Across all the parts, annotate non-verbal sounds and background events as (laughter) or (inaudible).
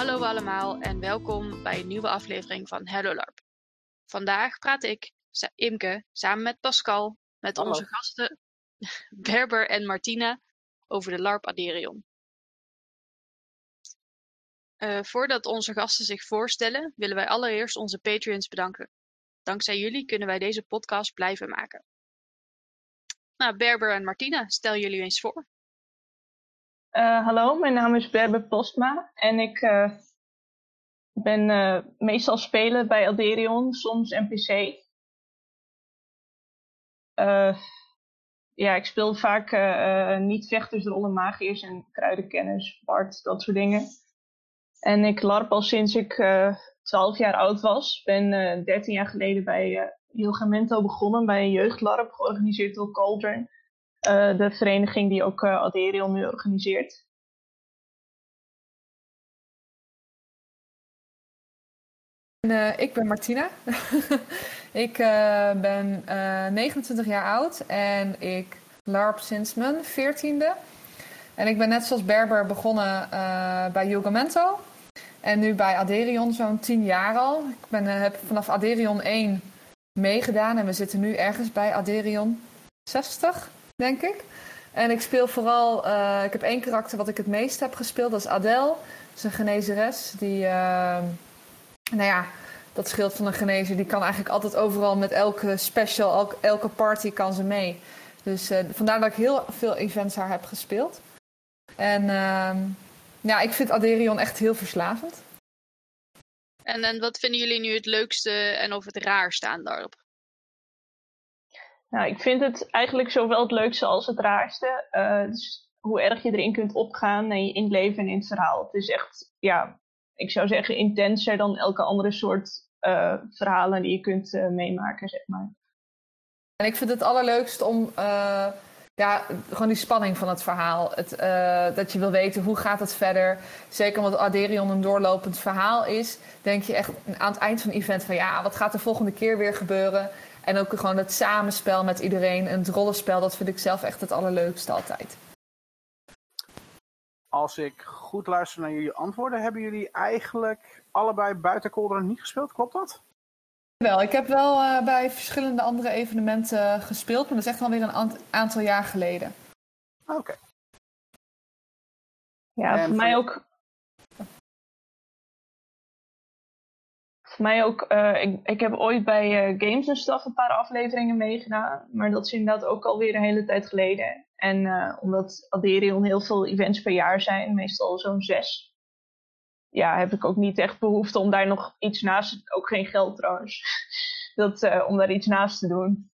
Hallo allemaal en welkom bij een nieuwe aflevering van Hello LARP. Vandaag praat ik, Imke, samen met Pascal, met Hallo. onze gasten (laughs) Berber en Martina over de LARP Aderion. Eh, voordat onze gasten zich voorstellen, willen wij allereerst onze Patreons bedanken. Dankzij jullie kunnen wij deze podcast blijven maken. Nou, Berber en Martina, stel jullie eens voor. Eh, hallo, mijn naam is Berber Postma en ik eh, ben eh, meestal spelen bij Alderion, soms NPC. Ja, ik speel vaak niet-vechtersrollen, magiërs en kruidenkenners, bard, dat soort dingen. En ik larp al sinds ik eh 12 jaar oud was. ben eh 13 jaar geleden bij Yogamento begonnen, bij een jeugdlarp, georganiseerd door Cauldron. Eh, de vereniging die ook eh Aderion nu organiseert. Eh, ik ben Martina. (laughs) ik ben eh, 29 jaar oud en ik larp sinds mijn 14e. En ik ben net zoals Berber begonnen bij Yogamento. En nu bij Aderion zo'n 10 jaar al. Ik ben, heb vanaf Aderion 1 meegedaan en we zitten nu ergens bij Aderion 60, denk ik. En ik speel vooral, eh, ik heb één karakter wat ik het meest heb gespeeld, dat is Adele. Dat is een genezeres die, eh, nou ja, dat scheelt van een genezer. Die kan eigenlijk altijd overal met elke special, elke, party kan ze mee. Dus eh, vandaar dat ik heel veel events haar heb gespeeld. En ehm, ja, ik vind Aderion echt heel verslavend. En, en wat vinden jullie nu het leukste en of het raarste aan LARP? Nou, ik vind het eigenlijk zowel het leukste als het raarste. Eh, dus hoe erg je erin kunt opgaan en je inleven en in het verhaal. Het is echt, ja, ik zou zeggen intenser dan elke andere soort eh, verhalen die je kunt eh, meemaken, zeg maar. En ik vind het allerleukst om ja, gewoon die spanning van het verhaal. Het, uh, dat je wil weten hoe gaat het verder. Zeker omdat Aderion een doorlopend verhaal is, denk je echt aan het eind van het event van ja, wat gaat de volgende keer weer gebeuren? En ook gewoon het samenspel met iedereen en het rollenspel, dat vind ik zelf echt het allerleukste altijd. Als ik goed luister naar jullie antwoorden, hebben jullie eigenlijk allebei buiten Cauldron niet gespeeld, klopt dat? Wel, ik heb wel uh, bij verschillende andere evenementen gespeeld, maar dat is echt alweer een aantal jaar geleden. Oké. Okay. Ja, en voor mij ook. Mij ook, uh, ik, ik heb ooit bij uh, Games en Stuff een paar afleveringen meegedaan, maar dat is inderdaad ook alweer een hele tijd geleden. En uh, omdat Aderion heel veel events per jaar zijn, meestal zo'n zes, ja, heb ik ook niet echt behoefte om daar nog iets naast, ook geen geld trouwens, (laughs) dat, om daar iets naast te doen.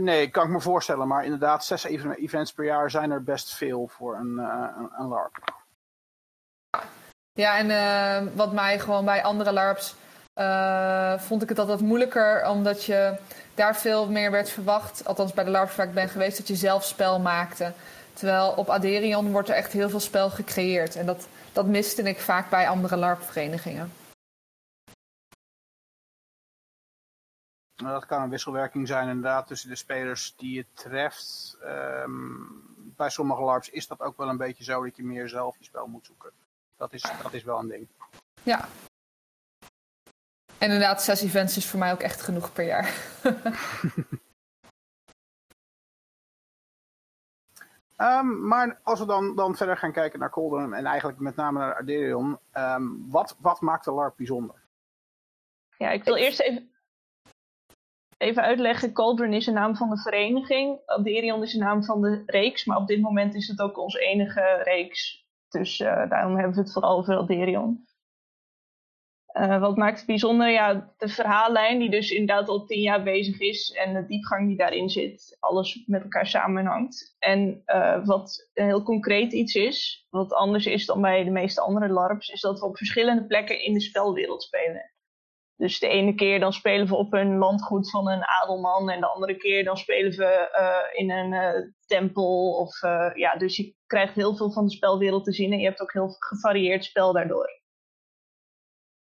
Nee, kan ik me voorstellen, maar inderdaad, zes events per jaar zijn er best veel voor een, een, een LARP. Ja, en uh, wat mij gewoon bij andere LARPs vond ik het altijd moeilijker, omdat je daar veel meer werd verwacht, althans bij de LARPs waar ik ben geweest, dat je zelf spel maakte. Terwijl op Aderion wordt er echt heel veel spel gecreëerd. En dat, dat miste ik vaak bij andere LARP-verenigingen. Dat kan een wisselwerking zijn inderdaad tussen de spelers die je treft. Um, bij sommige LARPs is dat ook wel een beetje zo dat je meer zelf je spel moet zoeken. Dat is, dat is wel een ding. Ja. En inderdaad, zes events is voor mij ook echt genoeg per jaar. Um, (laughs) maar als we dan, dan verder gaan kijken naar Cauldron en eigenlijk met name naar Aderion, um, wat, wat maakt de LARP bijzonder? Ja, ik wil eerst even, even uitleggen. Cauldron is de naam van de vereniging. Aderion is de naam van de reeks, maar op dit moment is het ook onze enige reeks. Dus uh, daarom hebben we het vooral over Aderion. Uh, wat maakt het bijzonder? Ja, de verhaallijn die dus inderdaad al tien jaar bezig is en de diepgang die daarin zit, alles met elkaar samenhangt. En uh, wat heel concreet iets is, wat anders is dan bij de meeste andere LARPs, is dat we op verschillende plekken in de spelwereld spelen. Dus de ene keer dan spelen we op een landgoed van een adelman en de andere keer dan spelen we uh, in een tempel. Of, ja, dus je krijgt heel veel van de spelwereld te zien en je hebt ook heel gevarieerd spel daardoor.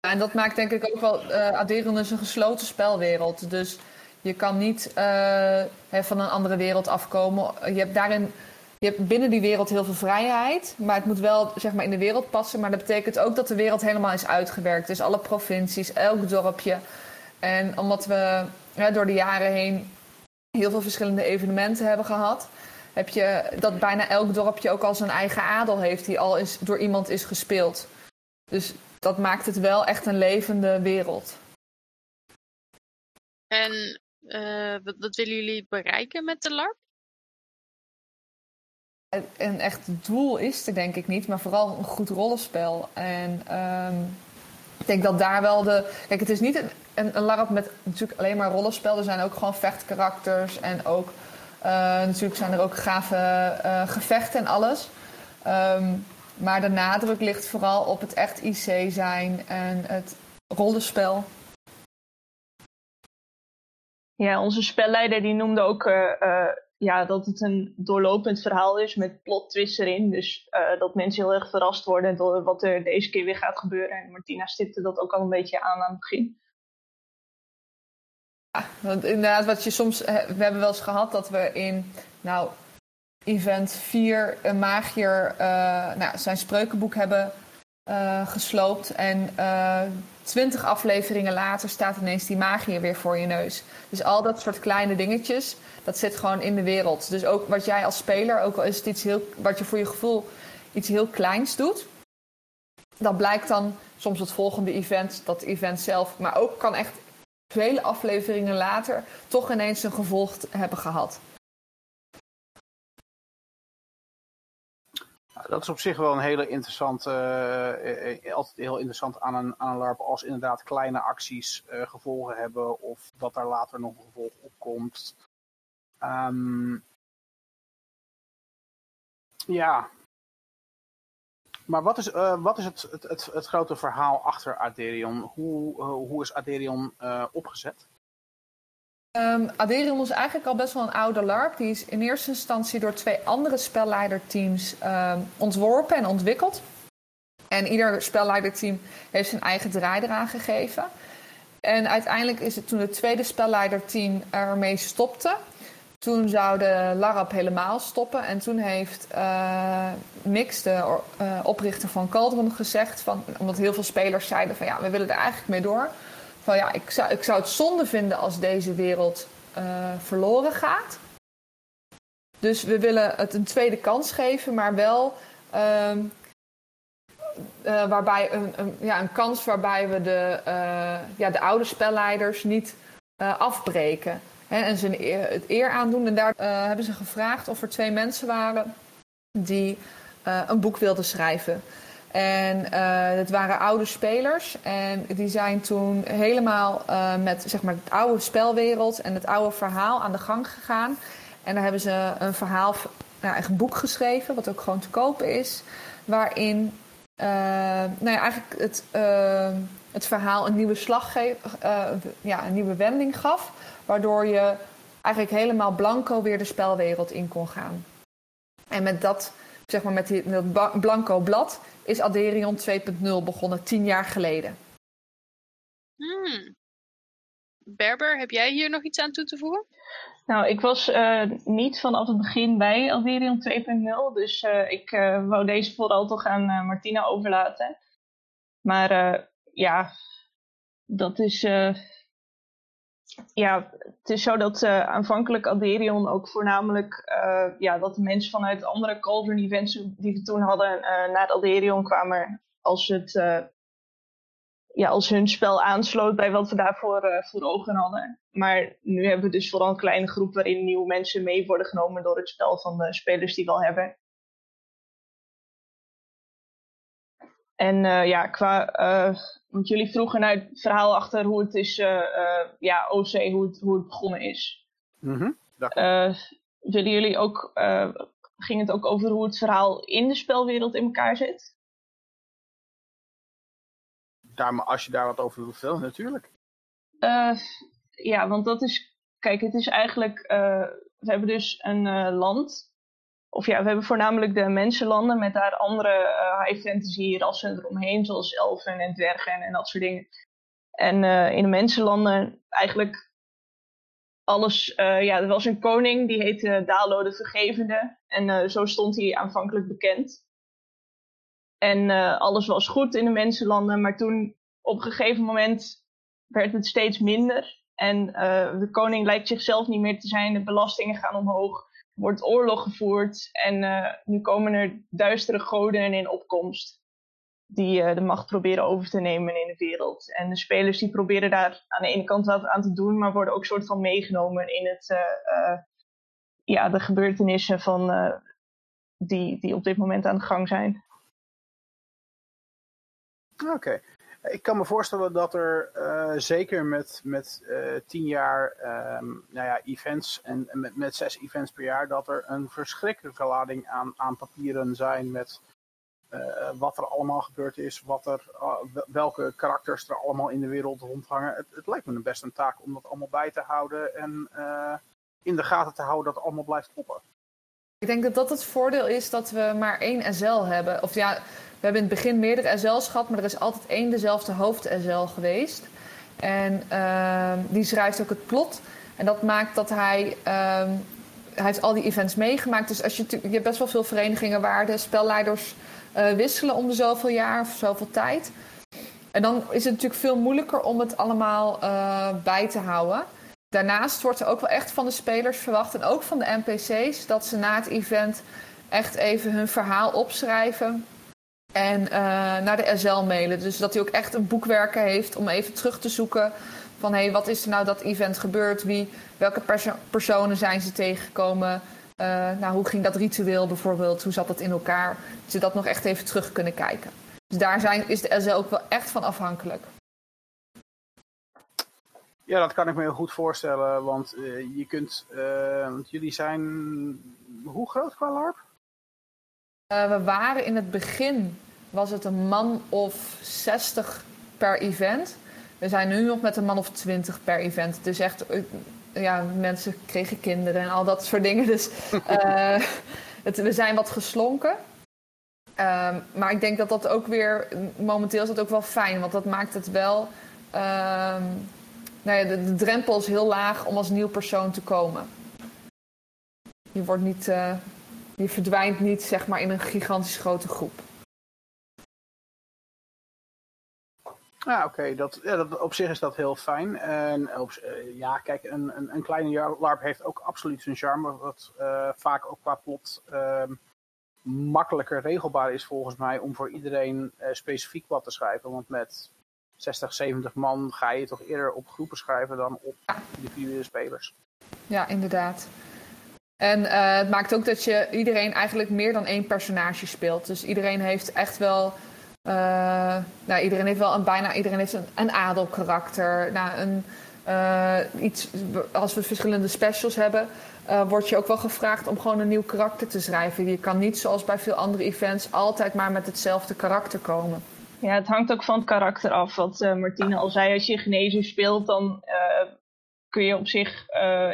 En dat maakt denk ik ook wel Aderion is een gesloten spelwereld. Dus je kan niet van een andere wereld afkomen. Je hebt daarin je hebt binnen die wereld heel veel vrijheid, maar het moet wel zeg maar, in de wereld passen. Maar dat betekent ook dat de wereld helemaal is uitgewerkt. Dus alle provincies, elk dorpje. En omdat we door de jaren heen heel veel verschillende evenementen hebben gehad, heb je dat bijna elk dorpje ook al zijn eigen adel heeft die al is, door iemand is gespeeld. Dus dat maakt het wel echt een levende wereld. En uh, wat, willen jullie bereiken met de LARP? Een echt doel is er denk ik niet, maar vooral een goed rollenspel. En um, ik denk dat daar wel de. Kijk, het is niet een, een, LARP met natuurlijk alleen maar rollenspel. Er zijn ook gewoon vechtkarakters en ook. Uh, natuurlijk zijn er ook gave uh, gevechten en alles. Um, maar de nadruk ligt vooral op het echt IC zijn en het rollenspel. Ja, onze spelleider die noemde ook uh, ja, dat het een doorlopend verhaal is met plot twists erin. Dus uh, dat mensen heel erg verrast worden door wat er deze keer weer gaat gebeuren. En Martina stipte dat ook al een beetje aan aan het begin. Ja, want inderdaad, wat je soms. We hebben wel eens gehad dat we in. Nou, event 4 een magier uh, nou, zijn spreukenboek hebben gesloopt. En twintig afleveringen later staat ineens die magier weer voor je neus. Dus al dat soort kleine dingetjes, dat zit gewoon in de wereld. Dus ook wat jij als speler, ook al is het iets heel, wat je voor je gevoel iets heel kleins doet, dat blijkt dan soms het volgende event, dat event zelf, maar ook kan echt vele afleveringen later toch ineens een gevolg hebben gehad. Dat is op zich wel een hele interessante, uh, altijd heel interessant aan een, aan een LARP als inderdaad kleine acties gevolgen hebben of dat daar later nog een gevolg op komt. Um, ja. Maar wat is, wat is het, het, het, het, grote verhaal achter Aderion? Hoe, hoe is Aderion opgezet? Um, Aderion is eigenlijk al best wel een oude LARP. Die is in eerste instantie door twee andere spelleiderteams um, ontworpen en ontwikkeld. En ieder spelleiderteam heeft zijn eigen draai eraan gegeven. En uiteindelijk is het toen het tweede spelleiderteam ermee stopte. Toen zou de LARP helemaal stoppen. En toen heeft uh, Mix, de uh, oprichter van Caldron, gezegd... Van, omdat heel veel spelers zeiden van ja, we willen er eigenlijk mee door van ja, ik zou, ik zou het zonde vinden als deze wereld uh, verloren gaat. Dus we willen het een tweede kans geven, maar wel uh, uh, waarbij een, een, ja, een kans waarbij we de, ja, de oude spelleiders niet afbreken. Hè, en ze het eer aandoen. En daar hebben ze gevraagd of er twee mensen waren die een boek wilden schrijven. En uh, het waren oude spelers. En die zijn toen helemaal uh, met zeg maar, het oude spelwereld en het oude verhaal aan de gang gegaan. En daar hebben ze een verhaal, nou, een boek geschreven, wat ook gewoon te kopen is. Waarin uh, nou ja, eigenlijk het, het verhaal een nieuwe slag ja, een nieuwe wending gaf. Waardoor je eigenlijk helemaal blanco weer de spelwereld in kon gaan. En met dat, zeg maar, met die, dat blanco blad is Aderion 2.0 begonnen, tien jaar geleden. Hmm. Berber, heb jij hier nog iets aan toe te voegen? Nou, ik was uh, niet vanaf het begin bij Aderion 2.0, dus uh, ik uh, wou deze vooral toch aan Martina overlaten. Maar ja, dat is ja, het is zo dat uh, aanvankelijk Aderion ook voornamelijk uh, ja, dat de mensen vanuit andere Cauldron events die we toen hadden uh, naar Aderion kwamen als het ja, als hun spel aansloot bij wat we daarvoor voor ogen hadden. Maar nu hebben we dus vooral een kleine groep waarin nieuwe mensen mee worden genomen door het spel van de spelers die we al hebben. En ja, qua want jullie vroegen naar het verhaal achter hoe het is, uh, uh, ja, OC, hoe het, hoe het begonnen is. Mm -hmm. willen jullie ook, ging het ook over hoe het verhaal in de spelwereld in elkaar zit? Daar, als je daar wat over wil vertellen, natuurlijk. ja, want dat is, kijk, het is eigenlijk, we hebben dus een land of ja, we hebben voornamelijk de mensenlanden met daar andere uh, high fantasy rassen eromheen, zoals elfen en dwergen en dat soort dingen. En uh, in de mensenlanden eigenlijk alles, ja, er was een koning die heette Dalo de Vergevende. En zo stond hij aanvankelijk bekend. En alles was goed in de mensenlanden, maar toen op een gegeven moment werd het steeds minder. En de koning lijkt zichzelf niet meer te zijn, de belastingen gaan omhoog wordt oorlog gevoerd en uh, nu komen er duistere goden in opkomst die uh, de macht proberen over te nemen in de wereld. En de spelers die proberen daar aan de ene kant wat aan te doen, maar worden ook soort van meegenomen in het, uh, ja, de gebeurtenissen van, die, die op dit moment aan de gang zijn. Oké. Ik kan me voorstellen dat er uh, zeker met, met uh, tien jaar um, nou ja, events en met, met zes events per jaar, dat er een verschrikkelijke lading aan, aan papieren zijn met uh, wat er allemaal gebeurd is, wat er, welke karakters er allemaal in de wereld rondhangen. Het, het lijkt me best een taak om dat allemaal bij te houden en in de gaten te houden dat het allemaal blijft kloppen. Ik denk dat dat het voordeel is dat we maar één SL hebben. Of ja, hebben in het begin meerdere SL's gehad, maar er is altijd één dezelfde hoofd-SL geweest. En uh, die schrijft ook het plot. En dat maakt dat hij. Uh, hij heeft al die events meegemaakt. Dus als je, je hebt best wel veel verenigingen waar de spelleiders uh, wisselen om de zoveel jaar of zoveel tijd. En dan is het natuurlijk veel moeilijker om het allemaal uh, bij te houden. Daarnaast wordt er ook wel echt van de spelers verwacht en ook van de NPC's dat ze na het event echt even hun verhaal opschrijven en uh, naar de SL mailen. Dus dat hij ook echt een boekwerker heeft om even terug te zoeken van hé, hey, wat is er nou dat event gebeurd? Wie, welke perso personen zijn ze tegengekomen? Uh, nou, hoe ging dat ritueel bijvoorbeeld? Hoe zat dat in elkaar? Ze dat nog echt even terug kunnen kijken. Dus daar zijn, is de SL ook wel echt van afhankelijk. Ja, dat kan ik me heel goed voorstellen, want uh, je kunt, want jullie zijn, hoe groot qua LARP? Uh, we waren in het begin, was het een man of 60 per event. We zijn nu nog met een man of 20 per event. Dus echt, ja, mensen kregen kinderen en al dat soort dingen. Dus (laughs) het, we zijn wat geslonken. Ehm, maar ik denk dat dat ook weer, momenteel is dat ook wel fijn, want dat maakt het wel ehm, nou ja, de, de, drempel is heel laag om als nieuw persoon te komen. Je, wordt niet, uh, je verdwijnt niet zeg maar, in een gigantisch grote groep. Ja, oké. Dat, ja, dat, op zich is dat heel fijn. En op, uh, ja, kijk, een, een, een, kleine LARP heeft ook absoluut zijn charme. Wat uh, vaak ook qua plot ehm, makkelijker regelbaar is volgens mij om voor iedereen specifiek wat te schrijven. Want met 60, 70 man ga je toch eerder op groepen schrijven dan op individuele spelers. Ja, inderdaad. En uh, het maakt ook dat je iedereen eigenlijk meer dan één personage speelt. Dus iedereen heeft echt wel. Uh, nou, iedereen heeft wel een bijna iedereen heeft een, een adelkarakter. Nou, een, uh, iets, als we verschillende specials hebben, word je ook wel gevraagd om gewoon een nieuw karakter te schrijven. Je kan niet zoals bij veel andere events altijd maar met hetzelfde karakter komen. Ja, het hangt ook van het karakter af. Wat Martine al zei, als je genezer speelt, dan kun je op zich,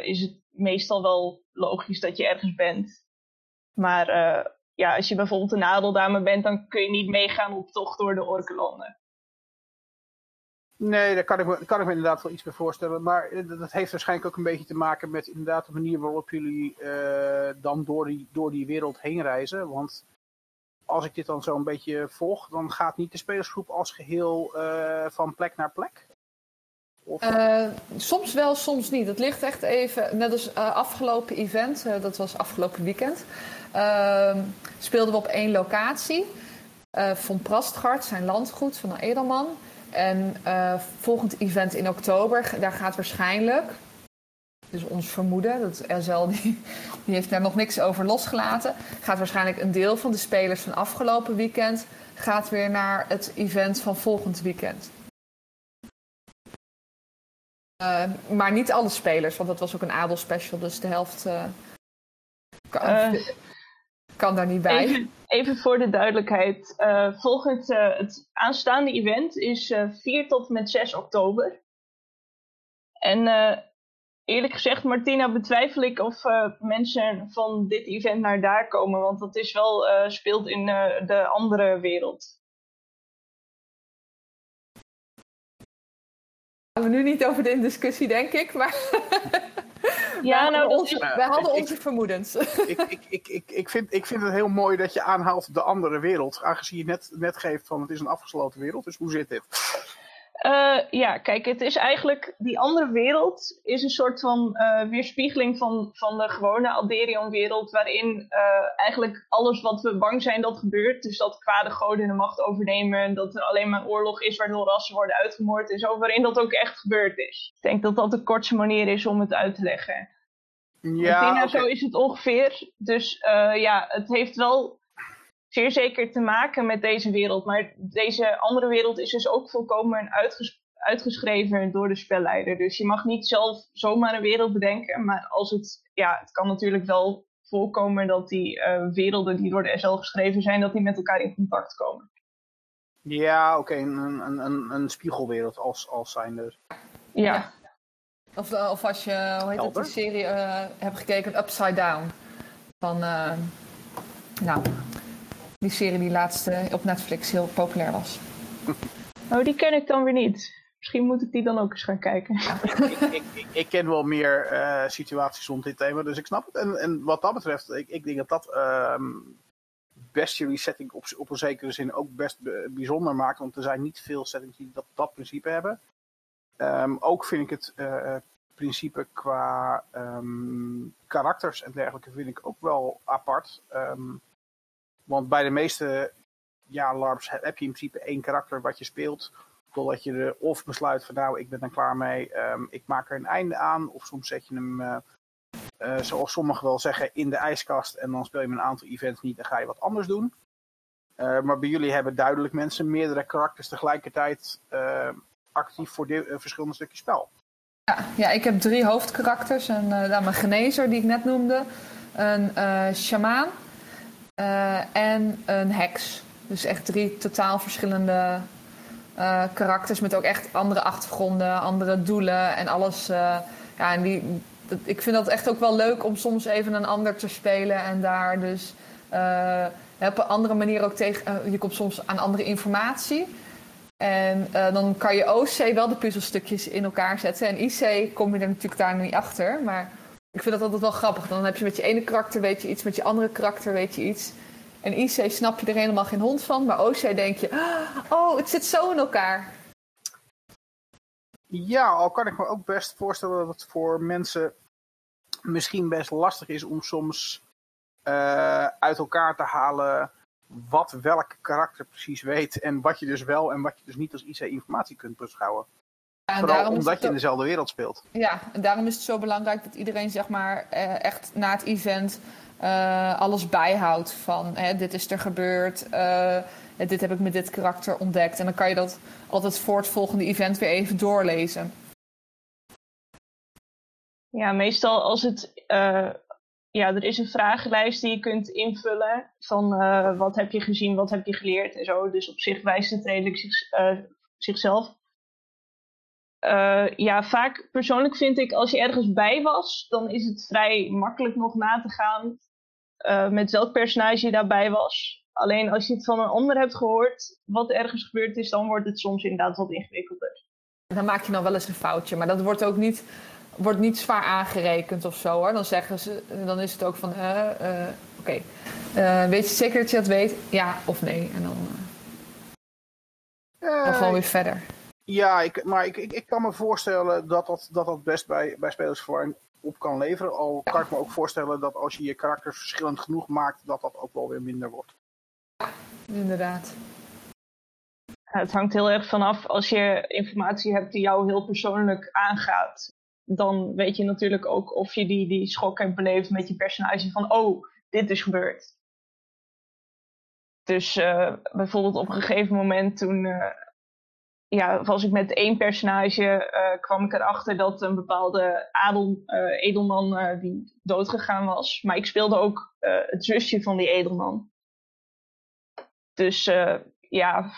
is het meestal wel logisch dat je ergens bent. Maar ja, als je bijvoorbeeld een adeldame bent, dan kun je niet meegaan op tocht door de orkenlanden. Nee, daar kan ik, me, kan ik me inderdaad wel iets bij voorstellen. Maar dat heeft waarschijnlijk ook een beetje te maken met inderdaad de manier waarop jullie dan door die, door die wereld heen reizen. Want als ik dit dan zo een beetje volg, dan gaat niet de spelersgroep als geheel van plek naar plek? Uh, soms wel, soms niet. Het ligt echt even, net als uh, afgelopen event, dat was afgelopen weekend, ehm, speelden we op één locatie. van Prastgard, zijn landgoed van een edelman. En volgend event in oktober, daar gaat waarschijnlijk, dus ons vermoeden, dat SL (laughs) die heeft daar nog niks over losgelaten. Gaat waarschijnlijk een deel van de spelers van afgelopen weekend gaat weer naar het event van volgend weekend. Uh, maar niet alle spelers, want dat was ook een adelspecial, dus de helft uh, kan, uh, kan, daar niet bij. Even, even voor de duidelijkheid. volgend het aanstaande event is 4 tot met 6 oktober. En eerlijk gezegd, Martina, betwijfel ik of mensen van dit event naar daar komen. Want dat is wel, speelt in de andere wereld. Gaan we nu niet over de discussie, denk ik. Maar (laughs) Ja, wij nou, hadden onze, wij hadden ik- onze vermoedens. ik, ik, ik, ik, ik, vind, ik vind het heel mooi dat je aanhaalt de andere wereld. Aangezien je net, net geeft van het is een afgesloten wereld. Dus hoe zit dit? Eh, ja, kijk, het is eigenlijk, die andere wereld is een soort van eh, weerspiegeling van, van de gewone Alderion-wereld, waarin eh, eigenlijk alles wat we bang zijn dat gebeurt, dus dat kwade goden de macht overnemen, en dat er alleen maar oorlog is waardoor rassen worden uitgemoord en zo, waarin dat ook echt gebeurd is. Ik denk dat dat de kortste manier is om het uit te leggen. Ja, zo is het ongeveer. Dus ja, het heeft wel zeer zeker te maken met deze wereld. Maar deze andere wereld is dus ook volkomen uitges- uitgeschreven door de spelleider. Dus je mag niet zelf zomaar een wereld bedenken. Maar als het, ja, het kan natuurlijk wel voorkomen dat die eh, werelden die door de SL geschreven zijn, dat die met elkaar in contact komen. Ja, oké, een, een, een, een spiegelwereld als, als zijnde. Ja, Ja. Of, eh, of als je, hoe heet het, die serie eh, hebt gekeken, Upside Down. Van, eh, nou, die serie die laatst eh, op Netflix heel populair was. oh, die ken ik dan weer niet. Misschien moet ik die dan ook eens gaan kijken. ik, ik, ik, ik ken wel meer eh, situaties rond dit thema, dus ik snap het. En, en wat dat betreft, ik, ik denk dat dat ehm, best jullie setting op, op een zekere zin ook best be- bijzonder maakt. Want er zijn niet veel settings die dat, dat principe hebben. Ehm, ook vind ik het eh, eh, principe qua ehm, karakters en dergelijke vind ik ook wel apart. Ehm, want bij de meeste ja, LARPs heb je in principe één karakter wat je speelt. Totdat je er of besluit van nou, ik ben er klaar mee, ehm, ik maak er een einde aan. Of soms zet je hem, eh, eh, zoals sommigen wel zeggen, in de ijskast. En dan speel je een aantal events niet en ga je wat anders doen. Eh, maar bij jullie hebben duidelijk mensen meerdere karakters tegelijkertijd actief voor de, verschillende stukjes spel. Ja, ja, ik heb drie hoofdkarakters. Een, eh, nou, mijn genezer die ik net noemde. Een shamaan. Eh, en een heks. Dus echt drie totaal verschillende eh, karakters. Met ook echt andere achtergronden, andere doelen en alles. eh, ja, en die, ik vind dat echt ook wel leuk om soms even een ander te spelen. En daar dus op een andere manier ook tegen... je komt soms aan andere informatie. En dan kan je OC wel de puzzelstukjes in elkaar zetten. En IC kom je er natuurlijk daar niet achter. Maar ik vind dat altijd wel grappig. Dan heb je met je ene karakter weet je iets, met je andere karakter weet je iets. En IC snap je er helemaal geen hond van. Maar OC denk je, oh, het zit zo in elkaar. Ja, al kan ik me ook best voorstellen dat het voor mensen misschien best lastig is om soms eh, uit elkaar te halen wat welk karakter precies weet en wat je dus wel en wat je dus niet als IC informatie kunt beschouwen. Ja, Vooral omdat het je in dezelfde wereld speelt. Ja, en daarom is het zo belangrijk dat iedereen zeg maar eh, echt na het event eh, alles bijhoudt. Van hè, dit is er gebeurd, eh, dit heb ik met dit karakter ontdekt. En dan kan je dat altijd voor het volgende event weer even doorlezen. Ja, meestal als het. eh, ja, er is een vragenlijst die je kunt invullen. Van eh, wat heb je gezien, wat heb je geleerd en zo. Dus op zich wijst het redelijk zich, zichzelf. Eh, ja, vaak persoonlijk vind ik als je ergens bij was, dan is het vrij makkelijk nog na te gaan eh, met welk personage je daarbij was. Alleen als je het van een ander hebt gehoord wat ergens gebeurd is, dan wordt het soms inderdaad wat ingewikkelder. Dan maak je dan wel eens een foutje, maar dat wordt ook niet, wordt niet zwaar aangerekend of zo hoor. Dan zeggen ze, dan is het ook van, eh, eh, oké, Eh, weet je zeker dat je dat weet? Ja of nee? En dan, eh, dan gewoon weer verder. Ja, ik, maar ik, ik, ik kan me voorstellen dat dat, dat, dat best bij, bij spelersverwarring op kan leveren. Al kan ik me ook voorstellen dat als je je karakters verschillend genoeg maakt, dat dat ook wel weer minder wordt. Inderdaad. Ja, Het hangt heel erg vanaf als je informatie hebt die jou heel persoonlijk aangaat. Dan weet je natuurlijk ook of je die, die schok hebt beleefd met je personage van oh, dit is gebeurd. Dus eh, bijvoorbeeld op een gegeven moment toen eh, ja, was ik met één personage, eh, kwam ik erachter dat een bepaalde adel, eh, edelman eh, die doodgegaan was. Maar ik speelde ook het zusje van die edelman. Dus ja,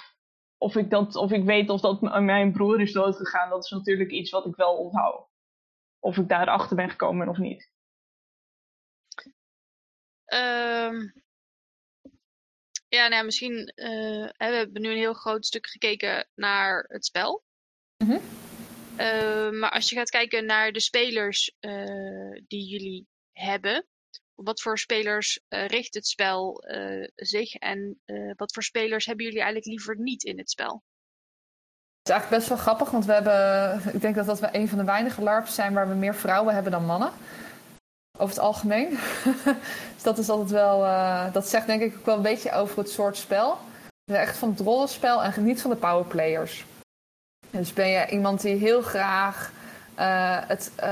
of ik, dat, of ik weet of dat mijn broer is doodgegaan, dat is natuurlijk iets wat ik wel onthoud. Of ik daarachter ben gekomen of niet. Ehm, ja, nou ja, misschien. eh, hè, we hebben nu een heel groot stuk gekeken naar het spel. Mhm. Eh, maar als je gaat kijken naar de spelers eh, die jullie hebben, op wat voor spelers eh, richt het spel zich en wat voor spelers hebben jullie eigenlijk liever niet in het spel? Het is eigenlijk best wel grappig, want we hebben, ik denk dat dat we een van de weinige LARPs zijn waar we meer vrouwen hebben dan mannen. Over het algemeen. (laughs) dus dat is altijd wel, dat zegt denk ik ook wel een beetje over het soort spel. Echt van het rollenspel en niet van de powerplayers. Dus ben je iemand die heel graag uh, het, uh,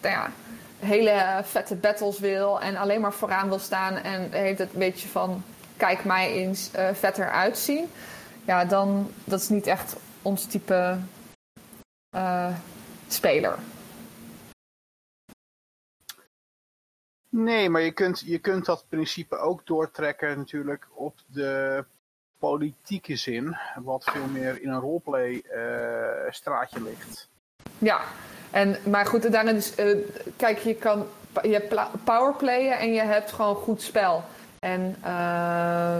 nou ja, hele vette battles wil en alleen maar vooraan wil staan en heeft het een beetje van kijk mij eens vetter uitzien. Ja, dan dat is niet echt ons type speler. Nee, maar je kunt, je kunt dat principe ook doortrekken natuurlijk op de politieke zin, wat veel meer in een roleplay uh, straatje ligt. Ja, en, maar goed, daarna dus, uh, kijk, je kan je hebt powerplayen en je hebt gewoon goed spel. En uh,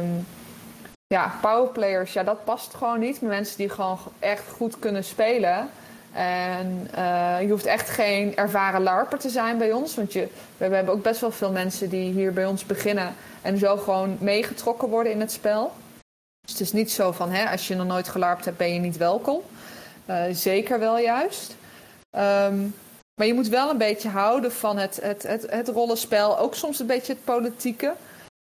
ja, powerplayers, ja, dat past gewoon niet. Mensen die gewoon echt goed kunnen spelen. En uh, je hoeft echt geen ervaren larper te zijn bij ons. Want je, we hebben ook best wel veel mensen die hier bij ons beginnen. En zo gewoon meegetrokken worden in het spel. Dus het is niet zo van, hè, als je nog nooit gelarpt hebt, ben je niet welkom. Uh, zeker wel juist. Um, maar je moet wel een beetje houden van het, het, het, het rollenspel. Ook soms een beetje het politieke.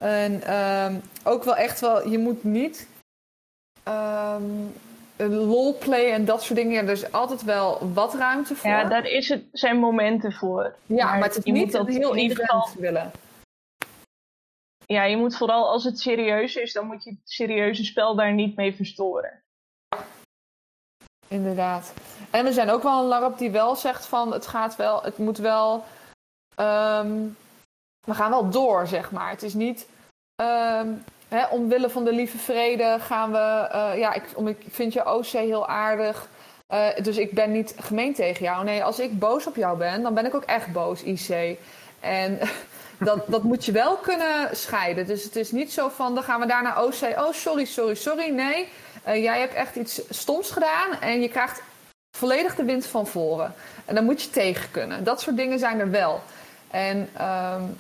En um, ook wel echt wel, je moet niet een lolplay en dat soort dingen. Ja, er is altijd wel wat ruimte voor. Ja, daar is het, zijn momenten voor. Ja, maar, maar het is niet dat heel in ieder geval willen ja, je moet vooral als het serieus is, dan moet je het serieuze spel daar niet mee verstoren. Inderdaad. En er zijn ook wel een LARP die wel zegt van het gaat wel, het moet wel. Um, we gaan wel door, zeg maar. Het is niet. Um, hè, omwille van de lieve vrede gaan we. Uh, ja, ik, om, ik vind je OC heel aardig. Uh, dus ik ben niet gemeen tegen jou. Nee, als ik boos op jou ben, dan ben ik ook echt boos, IC. En (laughs) dat, dat moet je wel kunnen scheiden. Dus het is niet zo van, dan gaan we daar naar OC. Oh, sorry, sorry, sorry. Nee, uh, jij hebt echt iets stoms gedaan en je krijgt volledig de wind van voren. En dan moet je tegen kunnen. Dat soort dingen zijn er wel. En um,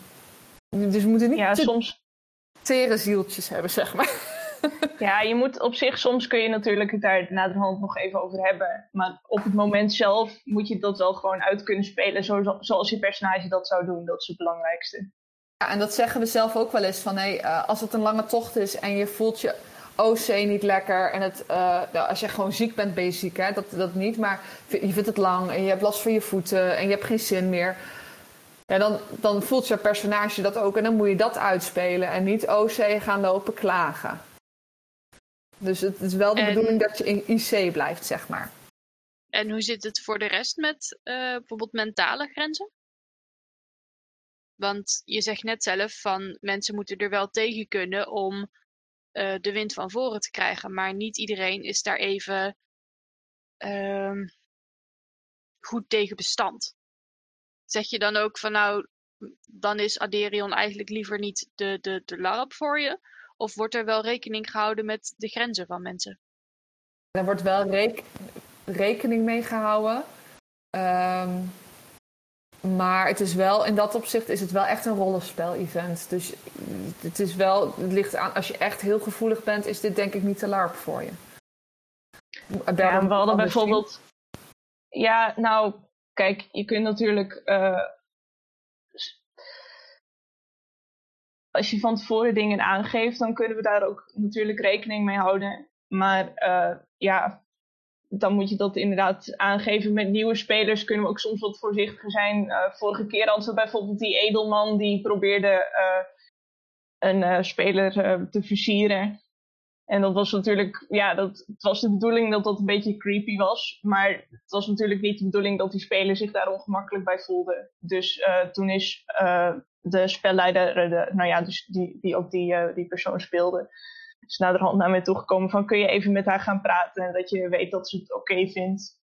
dus we moeten niet ja, soms... tere zieltjes hebben, zeg maar. (laughs) Ja, je moet op zich, soms kun je natuurlijk het daar naderhand nog even over hebben. Maar op het moment zelf moet je dat wel gewoon uit kunnen spelen zoals je personage dat zou doen. Dat is het belangrijkste. Ja, en dat zeggen we zelf ook wel eens van hey, uh, als het een lange tocht is en je voelt je OC niet lekker. En het, uh, nou, als je gewoon ziek bent, ben je ziek, hè? Dat, dat niet. Maar je vindt het lang en je hebt last van je voeten en je hebt geen zin meer. Ja, dan, dan voelt je personage dat ook en dan moet je dat uitspelen en niet OC gaan lopen klagen. Dus het is wel de bedoeling dat je in IC blijft, zeg maar. En hoe zit het voor de rest met uh, bijvoorbeeld mentale grenzen? Want je zegt net zelf van mensen moeten er wel tegen kunnen om uh, de wind van voren te krijgen. Maar niet iedereen is daar even uh, goed tegen bestand. Zeg je dan ook van nou, dan is Aderion eigenlijk liever niet de, de, de LARP voor je? Of wordt er wel rekening gehouden met de grenzen van mensen? Er wordt wel rekening mee gehouden. Um, maar het is wel, in dat opzicht is het wel echt een rollenspel-event. Dus het is wel, het ligt aan, als je echt heel gevoelig bent, is dit denk ik niet te LARP voor je. Ja, we hadden bijvoorbeeld. Ja, nou, kijk, je kunt natuurlijk uh, als je van tevoren dingen aangeeft, dan kunnen we daar ook natuurlijk rekening mee houden. Maar uh, ja, dan moet je dat inderdaad aangeven. Met nieuwe spelers kunnen we ook soms wat voorzichtiger zijn. Uh, vorige keer hadden we bijvoorbeeld die edelman die probeerde een speler te versieren. En dat was natuurlijk, ja, dat, het was de bedoeling dat dat een beetje creepy was. Maar het was natuurlijk niet de bedoeling dat die speler zich daar ongemakkelijk bij voelde. Dus toen is de spelleider, eh, de, nou ja, dus die, die ook die, die persoon speelde, is naderhand naar mij toegekomen van kun je even met haar gaan praten en dat je weet dat ze het oké vindt.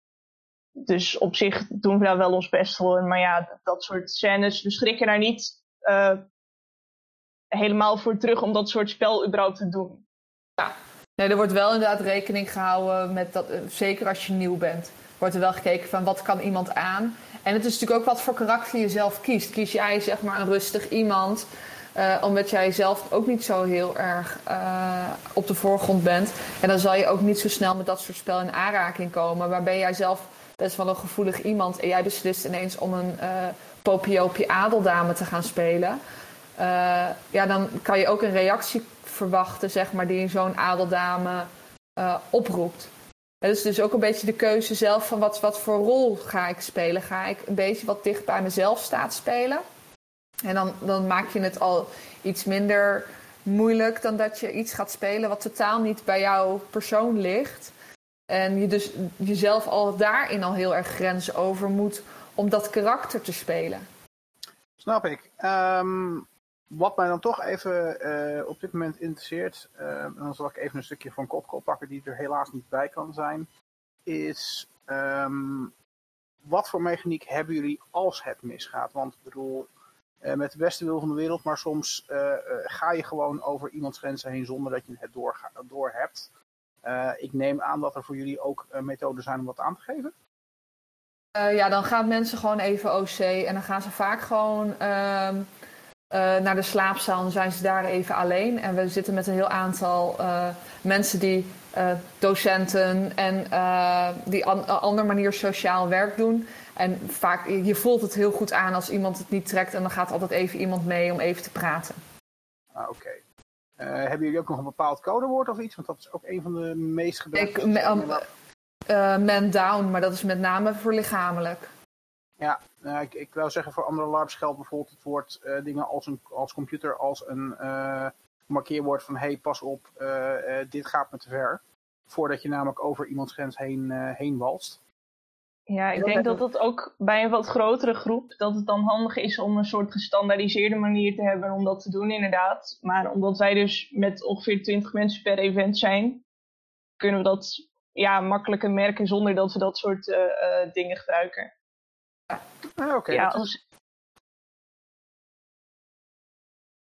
Dus op zich doen we daar wel ons best voor. Maar ja, dat soort scènes, we schrikken daar niet helemaal voor terug om dat soort spel überhaupt te doen. Ja, nee, er wordt wel inderdaad rekening gehouden met dat, zeker als je nieuw bent wordt er wel gekeken van wat kan iemand aan. En het is natuurlijk ook wat voor karakter je zelf kiest. Kies jij zeg maar een rustig iemand, uh, omdat jij zelf ook niet zo heel erg uh, op de voorgrond bent. En dan zal je ook niet zo snel met dat soort spel in aanraking komen. Maar ben jij zelf best wel een gevoelig iemand en jij beslist ineens om een uh, Popiopie adeldame te gaan spelen. ja, dan kan je ook een reactie verwachten, zeg maar, die zo'n adeldame oproept. Het is dus ook een beetje de keuze zelf van wat, wat voor rol ga ik spelen. Ga ik een beetje wat dicht bij mezelf staat spelen? En dan, dan maak je het al iets minder moeilijk dan dat je iets gaat spelen wat totaal niet bij jouw persoon ligt. En je dus jezelf al daarin al heel erg grenzen over moet om dat karakter te spelen. Snap ik. Ehm, wat mij dan toch even uh, op dit moment interesseert, uh, en dan zal ik even een stukje van Kopkop pakken die er helaas niet bij kan zijn, is um, wat voor mechaniek hebben jullie als het misgaat? Want ik bedoel, uh, met de beste wil van de wereld, maar soms ga je gewoon over iemands grenzen heen zonder dat je het door, door hebt. ik neem aan dat er voor jullie ook methoden zijn om wat aan te geven. ja, dan gaan mensen gewoon even OC en dan gaan ze vaak gewoon ehm, uh, naar de slaapzaal. Zijn ze daar even alleen. En we zitten met een heel aantal uh, mensen die uh, docenten en die an andere manier sociaal werk doen. En vaak, je voelt het heel goed aan als iemand het niet trekt. En dan gaat altijd even iemand mee om even te praten. Ah, Oké. Okay. hebben jullie ook nog een bepaald codewoord of iets? Want dat is ook een van de meest gebruikte. man down, maar dat is met name voor lichamelijk. Ja, nou, ik, ik wil zeggen voor andere LARPs geldt bijvoorbeeld het woord uh, dingen als, een, als computer als een uh, markeerwoord van hey pas op, uh, dit gaat me te ver. Voordat je namelijk over iemands grens heen, heen walst. Ja, ik denk dat het ook bij een wat grotere groep, dat het dan handig is om een soort gestandaardiseerde manier te hebben om dat te doen inderdaad. Maar omdat wij dus met ongeveer 20 mensen per event zijn, kunnen we dat ja, makkelijker merken zonder dat we dat soort dingen gebruiken. Ah, oké. Ja, als...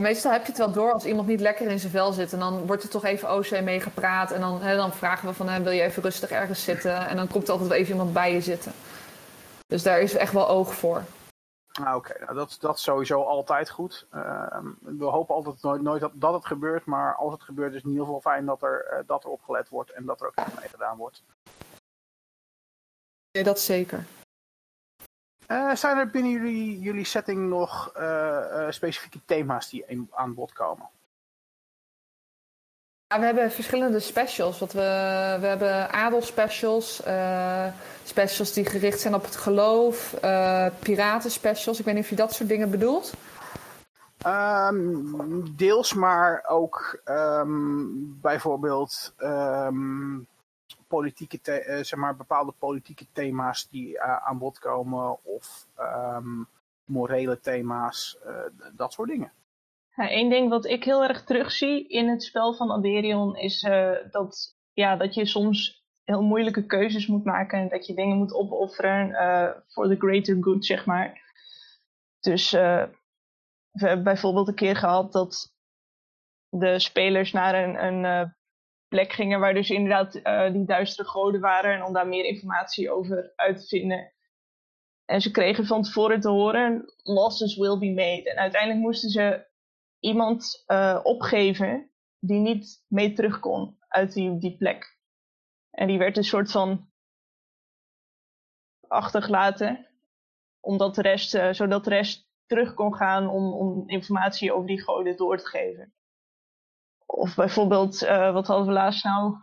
Meestal heb je het wel door als iemand niet lekker in zijn vel zit. En dan wordt er toch even OC mee gepraat. En dan, hè, dan vragen we van, hè, wil je even rustig ergens zitten? En dan komt er altijd wel even iemand bij je zitten. Dus daar is echt wel oog voor. Ah, Oké, nou, dat, dat is sowieso altijd goed. Uh, we hopen altijd nooit, nooit dat, dat, het gebeurt. Maar als het gebeurt is het in ieder geval fijn dat er, uh, dat er opgelet wordt. En dat er ook iets mee gedaan wordt. Ja, dat zeker. Uh, zijn er binnen jullie, jullie setting nog uh, uh, specifieke thema's die aan bod komen? Ja, we hebben verschillende specials. Wat we, we hebben adelspecials, specials die gericht zijn op het geloof, piratenspecials. Ik weet niet of je dat soort dingen bedoelt. Um, deels, maar ook um, bijvoorbeeld um, politieke uh, zeg maar, bepaalde politieke thema's die uh, aan bod komen of um, morele thema's, uh, dat soort dingen. Eén ding wat ik heel erg terugzie in het spel van Aderion is dat, ja, dat je soms heel moeilijke keuzes moet maken en dat je dingen moet opofferen voor the greater good, zeg maar. Dus we hebben bijvoorbeeld een keer gehad dat de spelers naar een, een plek gingen waar dus inderdaad uh, die duistere goden waren en om daar meer informatie over uit te vinden. En ze kregen van tevoren te horen, losses will be made. En uiteindelijk moesten ze iemand uh, opgeven die niet mee terug kon uit die, die plek. En die werd een soort van achtergelaten, omdat de rest, uh, zodat de rest terug kon gaan om, om informatie over die goden door te geven. Of bijvoorbeeld, uh, wat hadden we laatst nou?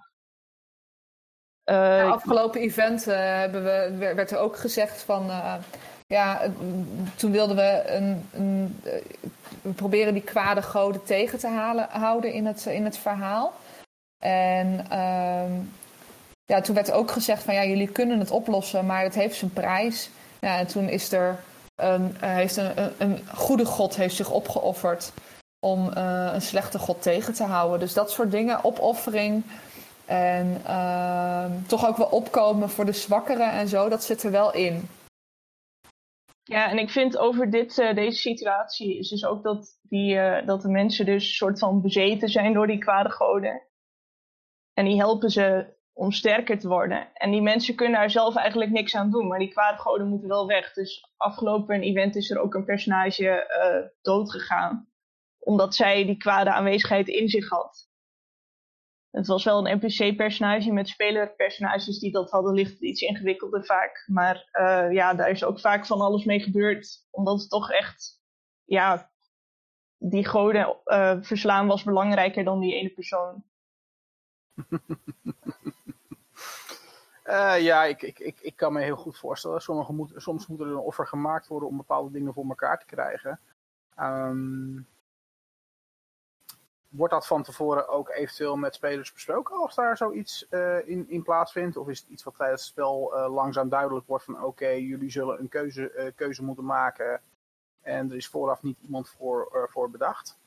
Uh, afgelopen event uh, hebben we, werd er ook gezegd van... ja, toen wilden we een, een we proberen die kwade goden tegen te halen, houden in het, in het verhaal. En ehm, ja, toen werd ook gezegd van ja, jullie kunnen het oplossen, maar het heeft zijn prijs. Ja, en toen is er een, heeft een, een, een goede god heeft zich opgeofferd om uh, een slechte god tegen te houden. Dus dat soort dingen, opoffering en uh, toch ook wel opkomen voor de zwakkeren en zo, dat zit er wel in. Ja, en ik vind over dit, uh, deze situatie is dus ook dat, die, uh, dat de mensen dus soort van bezeten zijn door die kwade goden. En die helpen ze om sterker te worden. En die mensen kunnen daar zelf eigenlijk niks aan doen, maar die kwade goden moeten wel weg. Dus afgelopen event is er ook een personage uh, doodgegaan, omdat zij die kwade aanwezigheid in zich had. Het was wel een NPC-personage met spelerpersonages die dat hadden, ligt iets ingewikkelder vaak. Maar uh, ja, daar is ook vaak van alles mee gebeurd, omdat het toch echt, ja, die goden uh, verslaan was belangrijker dan die ene persoon. Uh, (laughs) ja, ik, ik, ik, ik kan me heel goed voorstellen. Sommige soms moet er een offer gemaakt worden om bepaalde dingen voor elkaar te krijgen. Um, wordt dat van tevoren ook eventueel met spelers besproken als daar zoiets uh, in, in plaatsvindt? Of is het iets wat tijdens het spel uh, langzaam duidelijk wordt van oké, jullie zullen een keuze, keuze moeten maken en er is vooraf niet iemand voor, voor bedacht?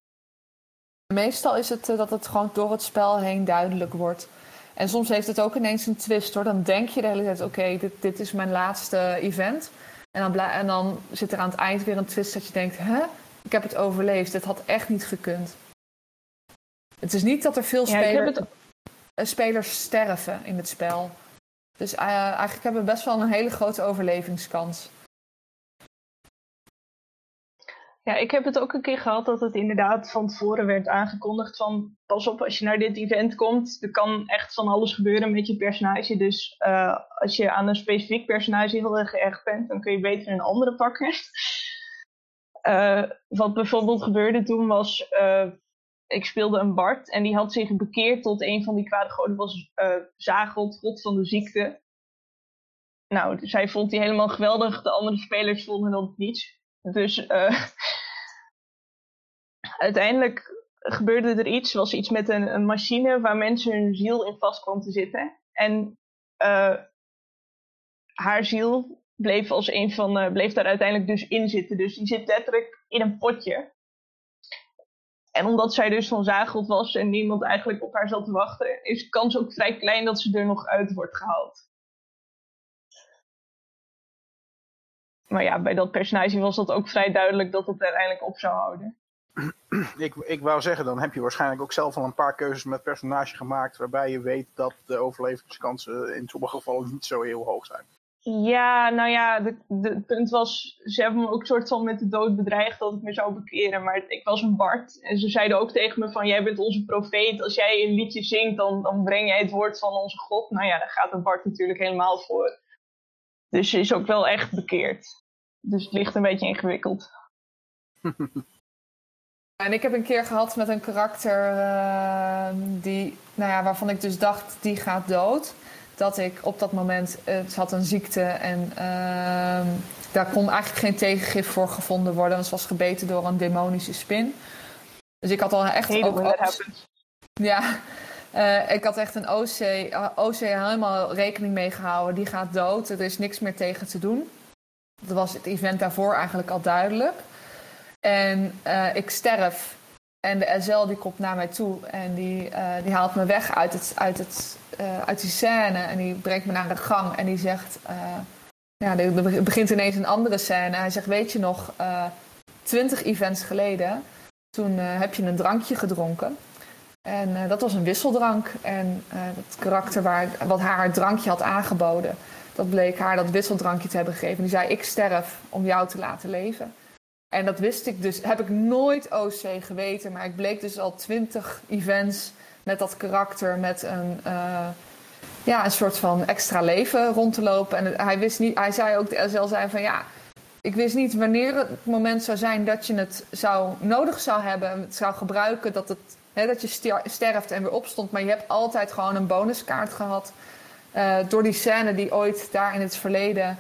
Meestal is het dat het gewoon door het spel heen duidelijk wordt. En soms heeft het ook ineens een twist hoor. Dan denk je de hele tijd: oké, dit, dit is mijn laatste event. En dan, en dan zit er aan het eind weer een twist dat je denkt: hè, ik heb het overleefd. Dit had echt niet gekund. Het is niet dat er veel spelers, het... Eh, spelers sterven in het spel. Dus uh, eigenlijk hebben we best wel een hele grote overlevingskans. Ja, ik heb het ook een keer gehad dat het inderdaad van tevoren werd aangekondigd van pas op als je naar dit event komt, er kan echt van alles gebeuren met je personage. Dus uh, als je aan een specifiek personage heel erg geërgerd bent, dan kun je beter een andere pakken. Uh, (laughs) wat bijvoorbeeld gebeurde toen was, uh, ik speelde een Bart en die had zich bekeerd tot een van die kwade goden, was Zageld, god van de ziekte. Nou, zij vond die helemaal geweldig, de andere spelers vonden dat niet. Dus uh, (laughs) uiteindelijk gebeurde er iets, was iets met een, een, machine waar mensen hun ziel in vast kwam te zitten. En uh, haar ziel bleef als een van, uh, bleef daar uiteindelijk dus in zitten. Dus die zit letterlijk in een potje. En omdat zij dus van Zageld was en niemand eigenlijk op haar zat te wachten, is de kans ook vrij klein dat ze er nog uit wordt gehaald. Maar ja, bij dat personage was dat ook vrij duidelijk dat het uiteindelijk op zou houden. Ik, ik wou zeggen, dan heb je waarschijnlijk ook zelf al een paar keuzes met personage gemaakt waarbij je weet dat de overlevingskansen in sommige gevallen niet zo heel hoog zijn. Ja, nou ja, het punt was, ze hebben me ook soort van met de dood bedreigd dat ik me zou bekeren. Maar ik was een Bart en ze zeiden ook tegen me van, jij bent onze profeet. Als jij een liedje zingt, dan, dan breng jij het woord van onze God. Nou ja, daar gaat een Bart natuurlijk helemaal voor. Dus ze is ook wel echt bekeerd. Dus het ligt een beetje ingewikkeld. (laughs) En ik heb een keer gehad met een karakter uh, die, nou ja, waarvan ik dus dacht, die gaat dood. Dat ik op dat moment, het had een ziekte en uh, daar kon eigenlijk geen tegengif voor gevonden worden. Want ze was gebeten door een demonische spin. Dus ik had al echt hey, ook... ja, uh, ik had echt een OC, OC helemaal rekening mee gehouden. Die gaat dood, er is niks meer tegen te doen. Dat was het event daarvoor eigenlijk al duidelijk. En uh, ik sterf. En de SL die komt naar mij toe en die, uh, die haalt me weg uit, het, uit, het, uh, uit die scène. En die brengt me naar de gang en die zegt... ja, er begint ineens een andere scène. Hij zegt, weet je nog, twintig events geleden... toen heb je een drankje gedronken. En dat was een wisseldrank. En het karakter waar, wat haar het drankje had aangeboden... dat bleek haar dat wisseldrankje te hebben gegeven. Die zei, ik sterf om jou te laten leven. En dat wist ik dus, heb ik nooit OC geweten. Maar ik bleek dus al twintig events met dat karakter, met een, uh, ja, een soort van extra leven rond te lopen. En hij wist niet, hij zei ook, de SL zei van ja, ik wist niet wanneer het moment zou zijn dat je het zou, nodig zou hebben, het zou gebruiken, dat, het, hè, dat je sterft en weer opstond. Maar je hebt altijd gewoon een bonuskaart gehad. Uh, door die scène die ooit daar in het verleden,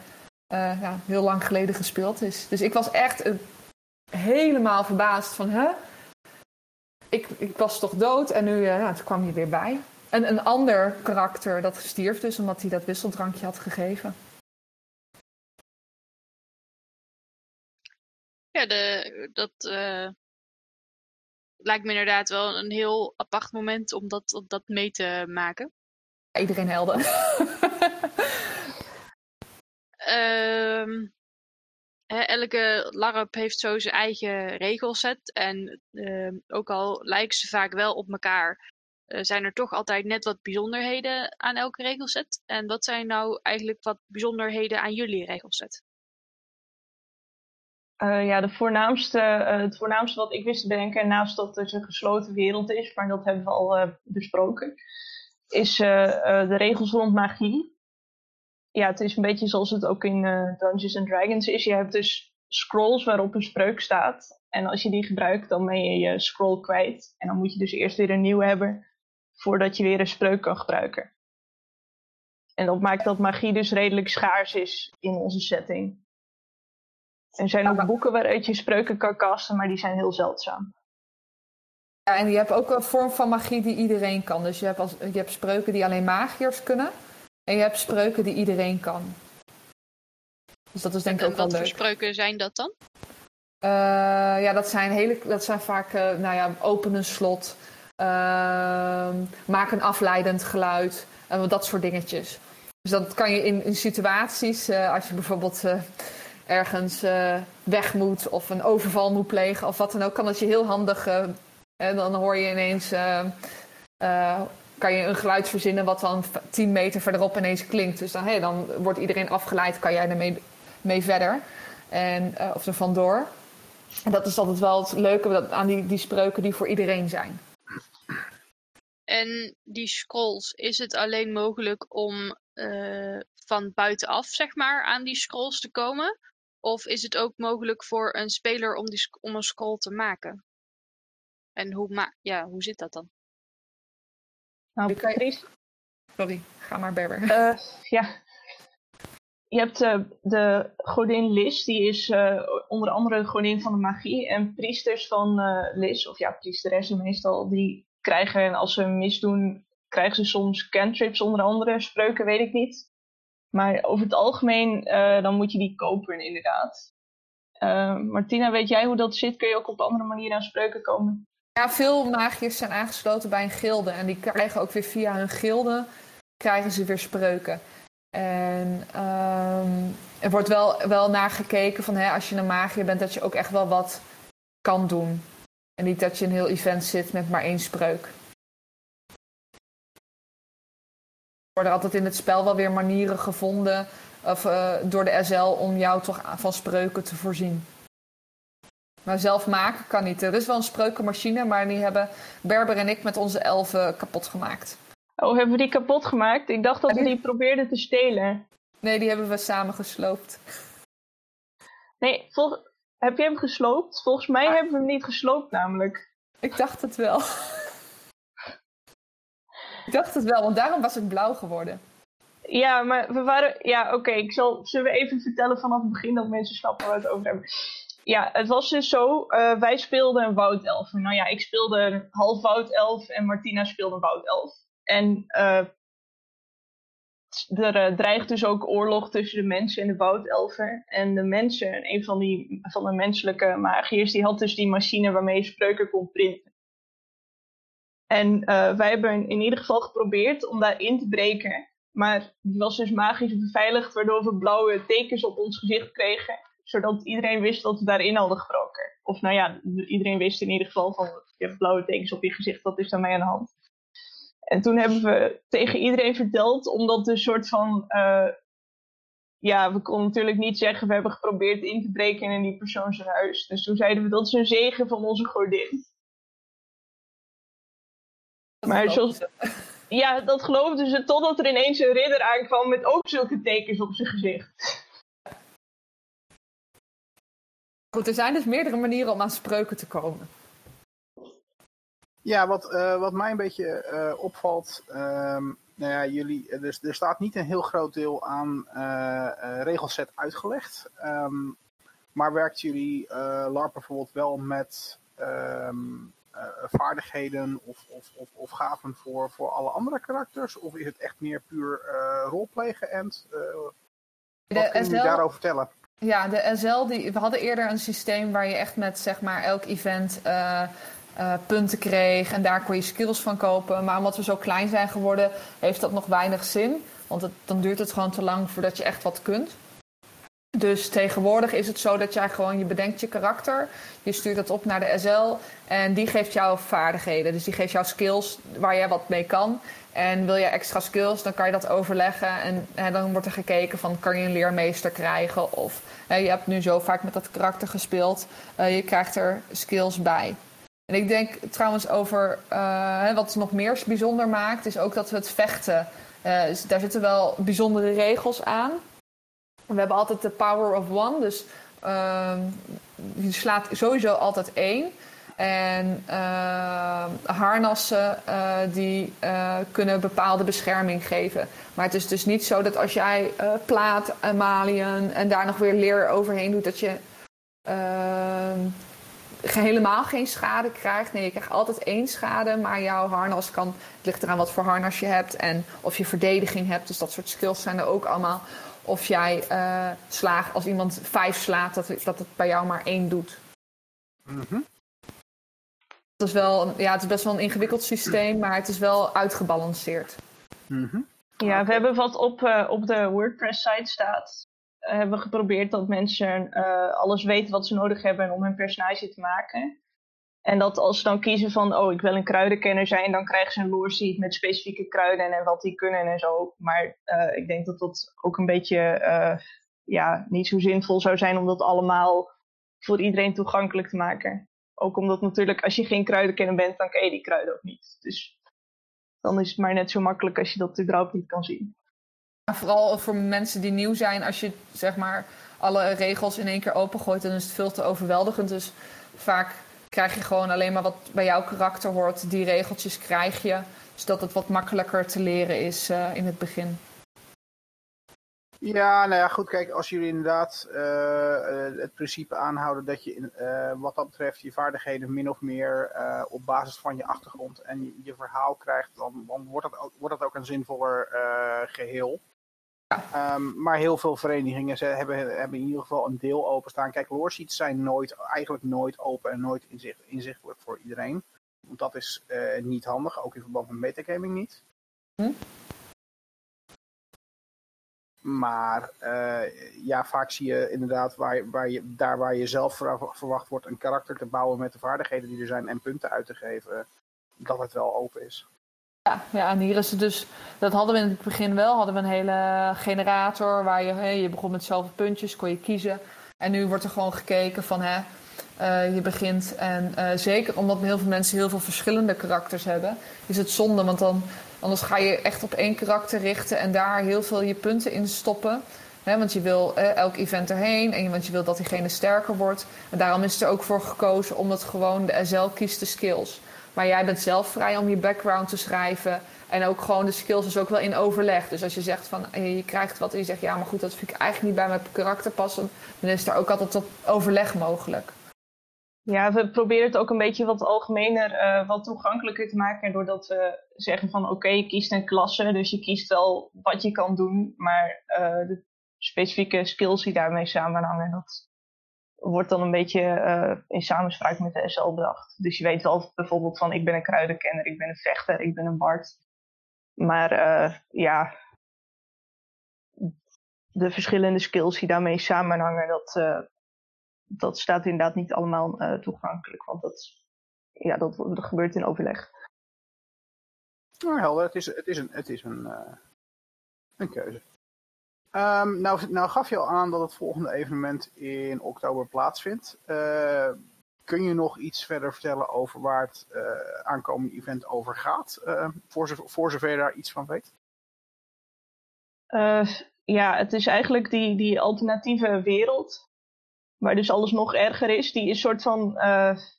uh, ja, heel lang geleden gespeeld is. Dus ik was echt helemaal verbaasd van, hè? Ik, ik was toch dood en nu uh, nou, toen kwam je weer bij. En een ander karakter dat stierf dus omdat hij dat wisseldrankje had gegeven. Ja, de, dat uh, lijkt me inderdaad wel een heel apart moment om dat, om dat mee te maken. Iedereen helder. um, (laughs) elke LARP heeft zo zijn eigen regelset. En uh, ook al lijken ze vaak wel op elkaar, eh, zijn er toch altijd net wat bijzonderheden aan elke regelset. En wat zijn nou eigenlijk wat bijzonderheden aan jullie regelset? Uh, ja, de voornaamste, uh, het voornaamste wat ik wist te bedenken, naast dat het een gesloten wereld is, maar dat hebben we al besproken, is de regels rond magie. Ja, het is een beetje zoals het ook in Dungeons and Dragons is. Je hebt dus scrolls waarop een spreuk staat. En als je die gebruikt, dan ben je je scroll kwijt. En dan moet je dus eerst weer een nieuwe hebben voordat je weer een spreuk kan gebruiken. En dat maakt dat magie dus redelijk schaars is in onze setting. Er zijn ook boeken waaruit je spreuken kan kasten, maar die zijn heel zeldzaam. Ja, en je hebt ook een vorm van magie die iedereen kan. Dus je hebt, als, je hebt spreuken die alleen magiërs kunnen. En je hebt spreuken die iedereen kan. Dus dat is denk ik ook wel leuk. wat voor spreuken zijn dat dan? Uh, ja, dat zijn, hele, dat zijn vaak, uh, nou ja, open een slot. Uh, maak een afleidend geluid. En dat soort dingetjes. Dus dat kan je in, in situaties, als je bijvoorbeeld ergens weg moet of een overval moet plegen of wat dan ook, kan dat je heel handig. En dan hoor je ineens. Kan je een geluid verzinnen wat dan 10 meter verderop ineens klinkt. Dus dan, hey, dan wordt iedereen afgeleid, kan jij ermee mee verder. En, of er vandoor. En dat is altijd wel het leuke aan die, die spreuken die voor iedereen zijn. En die scrolls, is het alleen mogelijk om van buitenaf, zeg maar, aan die scrolls te komen? Of is het ook mogelijk voor een speler om, die, om een scroll te maken? En hoe, ma ja, hoe zit dat dan? Nou, Chris... Sorry, ga maar Berber. Uh, ja. Je hebt uh, de godin Lis, die is uh, onder andere godin van de magie. En priesters van Lis, of ja, priesteressen meestal, die krijgen, als ze misdoen, krijgen ze soms cantrips onder andere. Spreuken weet ik niet. Maar over het algemeen, dan moet je die kopen inderdaad. Martina, weet jij hoe dat zit? Kun je ook op andere manieren aan spreuken komen? Ja, veel magiërs zijn aangesloten bij een gilde. En die krijgen ook weer via hun gilde krijgen ze weer spreuken. En um, er wordt wel, wel naar gekeken van hè, als je een magier bent, dat je ook echt wel wat kan doen. En niet dat je een heel event zit met maar één spreuk. worden altijd in het spel wel weer manieren gevonden of, uh, door de SL om jou toch van spreuken te voorzien. Maar zelf maken kan niet. Er is wel een spreukenmachine, maar die hebben Berber en ik met onze elfen kapot gemaakt. Oh, hebben we die kapot gemaakt? Ik dacht dat we die probeerden te stelen. Nee, die hebben we samen gesloopt. Nee, vol... heb je hem gesloopt? Volgens mij hebben we hem niet gesloopt namelijk. Ik dacht het wel. Ik dacht het wel, want daarom was ik blauw geworden. Ja, maar we waren. Ja, oké. ik zal. Zullen we even vertellen vanaf het begin dat mensen snappen waar we het over hebben? Ja, het was dus zo. Uh, wij speelden een woudelf. Nou ja, ik speelde een half woudelf en Martina speelde een woudelf. En uh, er uh, dreigt dus ook oorlog tussen de mensen en de woudelfen. En de mensen, een van, die, van de menselijke magiërs, die had dus die machine waarmee je spreuken kon printen. En wij hebben in ieder geval geprobeerd om daarin te breken. Maar die was dus magisch beveiligd, waardoor we blauwe tekens op ons gezicht kregen. Zodat iedereen wist dat we daarin hadden gebroken. Of nou ja, iedereen wist in ieder geval van je hebt blauwe tekens op je gezicht, dat is mij aan de hand. En toen hebben we tegen iedereen verteld, omdat een soort van. Uh, ja, we konden natuurlijk niet zeggen, we hebben geprobeerd in te breken in die persoon zijn huis. Dus toen zeiden we dat is een zegen van onze godin. Maar zoals, ja, dat geloofden ze totdat er ineens een ridder aankwam met ook zulke tekens op zijn gezicht. Goed, er zijn dus meerdere manieren om aan spreuken te komen. Ja, wat, uh, wat mij een beetje uh, opvalt, um, nou ja, jullie, er, er staat niet een heel groot deel aan uh, regelset uitgelegd. Um, maar werkt jullie LARP bijvoorbeeld wel met um, uh, vaardigheden of, of, of, of, gaven voor, voor alle andere karakters? Of is het echt meer puur roleplay geënt? Wat kun je SL... daarover vertellen? Ja, de SL, die, we hadden eerder een systeem waar je echt met zeg maar elk event punten kreeg. En daar kon je skills van kopen. Maar omdat we zo klein zijn geworden, heeft dat nog weinig zin. Want dan duurt het gewoon te lang voordat je echt wat kunt. Dus tegenwoordig is het zo dat jij gewoon, je bedenkt je karakter, je stuurt het op naar de SL en die geeft jou vaardigheden. Dus die geeft jou skills waar jij wat mee kan. En wil je extra skills, dan kan je dat overleggen. En, dan wordt er gekeken van, kan je een leermeester krijgen? Of je hebt nu zo vaak met dat karakter gespeeld, uh, je krijgt er skills bij. En ik denk trouwens over, uh, wat het nog meer bijzonder maakt, is ook dat we het vechten. Uh, daar zitten wel bijzondere regels aan. We hebben altijd de power of one, dus uh, je slaat sowieso altijd één. En uh, harnassen uh, die uh, kunnen bepaalde bescherming geven. Maar het is dus niet zo dat als jij plaat, emaliën en daar nog weer leer overheen doet, dat je ehm, helemaal geen schade krijgt. Nee, je krijgt altijd één schade, maar jouw harnas kan. Het ligt eraan wat voor harnas je hebt en of je verdediging hebt. Dus dat soort skills zijn er ook allemaal. Of jij uh, slaagt, als iemand vijf slaat, dat, dat het bij jou maar één doet. Mm Dat is wel, ja, het is best wel een ingewikkeld systeem, maar het is wel uitgebalanceerd. Mm Ja, we hebben wat op, uh, op de WordPress-site staat. Uh, hebben we geprobeerd dat mensen alles weten wat ze nodig hebben om hun personage te maken. En dat als ze dan kiezen van, oh, ik wil een kruidenkenner zijn, dan krijgen ze een sheet met specifieke kruiden en wat die kunnen en zo. Maar uh, ik denk dat dat ook een beetje uh, ja, niet zo zinvol zou zijn om dat allemaal voor iedereen toegankelijk te maken. Ook omdat natuurlijk, als je geen kruidenkenner bent, dan ken je die kruiden ook niet. Dus dan is het maar net zo makkelijk als je dat überhaupt niet kan zien. Vooral voor mensen die nieuw zijn, als je zeg maar alle regels in één keer opengooit, dan is het veel te overweldigend. Dus vaak krijg je gewoon alleen maar wat bij jouw karakter hoort. Die regeltjes krijg je, zodat het wat makkelijker te leren is uh, in het begin. Ja, nou ja, goed, kijk, als jullie inderdaad uh, het principe aanhouden dat je wat dat betreft je vaardigheden min of meer op basis van je achtergrond en je, je verhaal krijgt, dan, dan, wordt, dat ook, wordt dat ook een zinvoller geheel. Um, maar heel veel verenigingen ze hebben, hebben in ieder geval een deel openstaan. Kijk, loorsheets zijn nooit, eigenlijk nooit open en nooit inzicht, inzichtelijk voor iedereen. Want dat is uh, niet handig, ook in verband met metagaming niet. Hm? Maar uh, ja, vaak zie je inderdaad waar, waar je, daar waar je zelf verwacht wordt een karakter te bouwen met de vaardigheden die er zijn en punten uit te geven, dat het wel open is. Ja, ja, en hier is het dus, dat hadden we in het begin wel, hadden we een hele generator waar je, je begon met zoveel puntjes, kon je kiezen. En nu wordt er gewoon gekeken van, hè, uh, je begint en uh, zeker omdat heel veel mensen heel veel verschillende karakters hebben, is het zonde, want dan, anders ga je echt op één karakter richten en daar heel veel je punten in stoppen. Hè, want je wil eh, elk event erheen en want je wil dat diegene sterker wordt. En daarom is er ook voor gekozen om het gewoon de SL kiest de skills. Maar jij bent zelf vrij om je background te schrijven. En ook gewoon de skills is ook wel in overleg. Dus als je zegt van je krijgt wat en je zegt ja, maar goed, dat vind ik eigenlijk niet bij mijn karakter passen. Dan is er ook altijd dat overleg mogelijk. Ja, we proberen het ook een beetje wat algemener, uh, wat toegankelijker te maken. Doordat we zeggen van oké, je kiest een klasse. Dus je kiest wel wat je kan doen. Maar uh, de specifieke skills die daarmee samenhangen, dat wordt dan een beetje uh, in samenspraak met de SL bedacht. Dus je weet wel bijvoorbeeld van ik ben een kruidenkenner, ik ben een vechter, ik ben een bard. Maar uh, ja, de verschillende skills die daarmee samenhangen, dat, uh, dat staat inderdaad niet allemaal toegankelijk. Want dat, ja, dat, dat gebeurt in overleg. Nou, helder. Het is, het is een, het is een, een keuze. Um, nou, nou gaf je al aan dat het volgende evenement in oktober plaatsvindt. Uh, kun je nog iets verder vertellen over waar het uh, aankomende event over gaat? Uh, voor, voor zover je daar iets van weet? ja, het is eigenlijk die, die alternatieve wereld. Waar dus alles nog erger is. Die is soort van,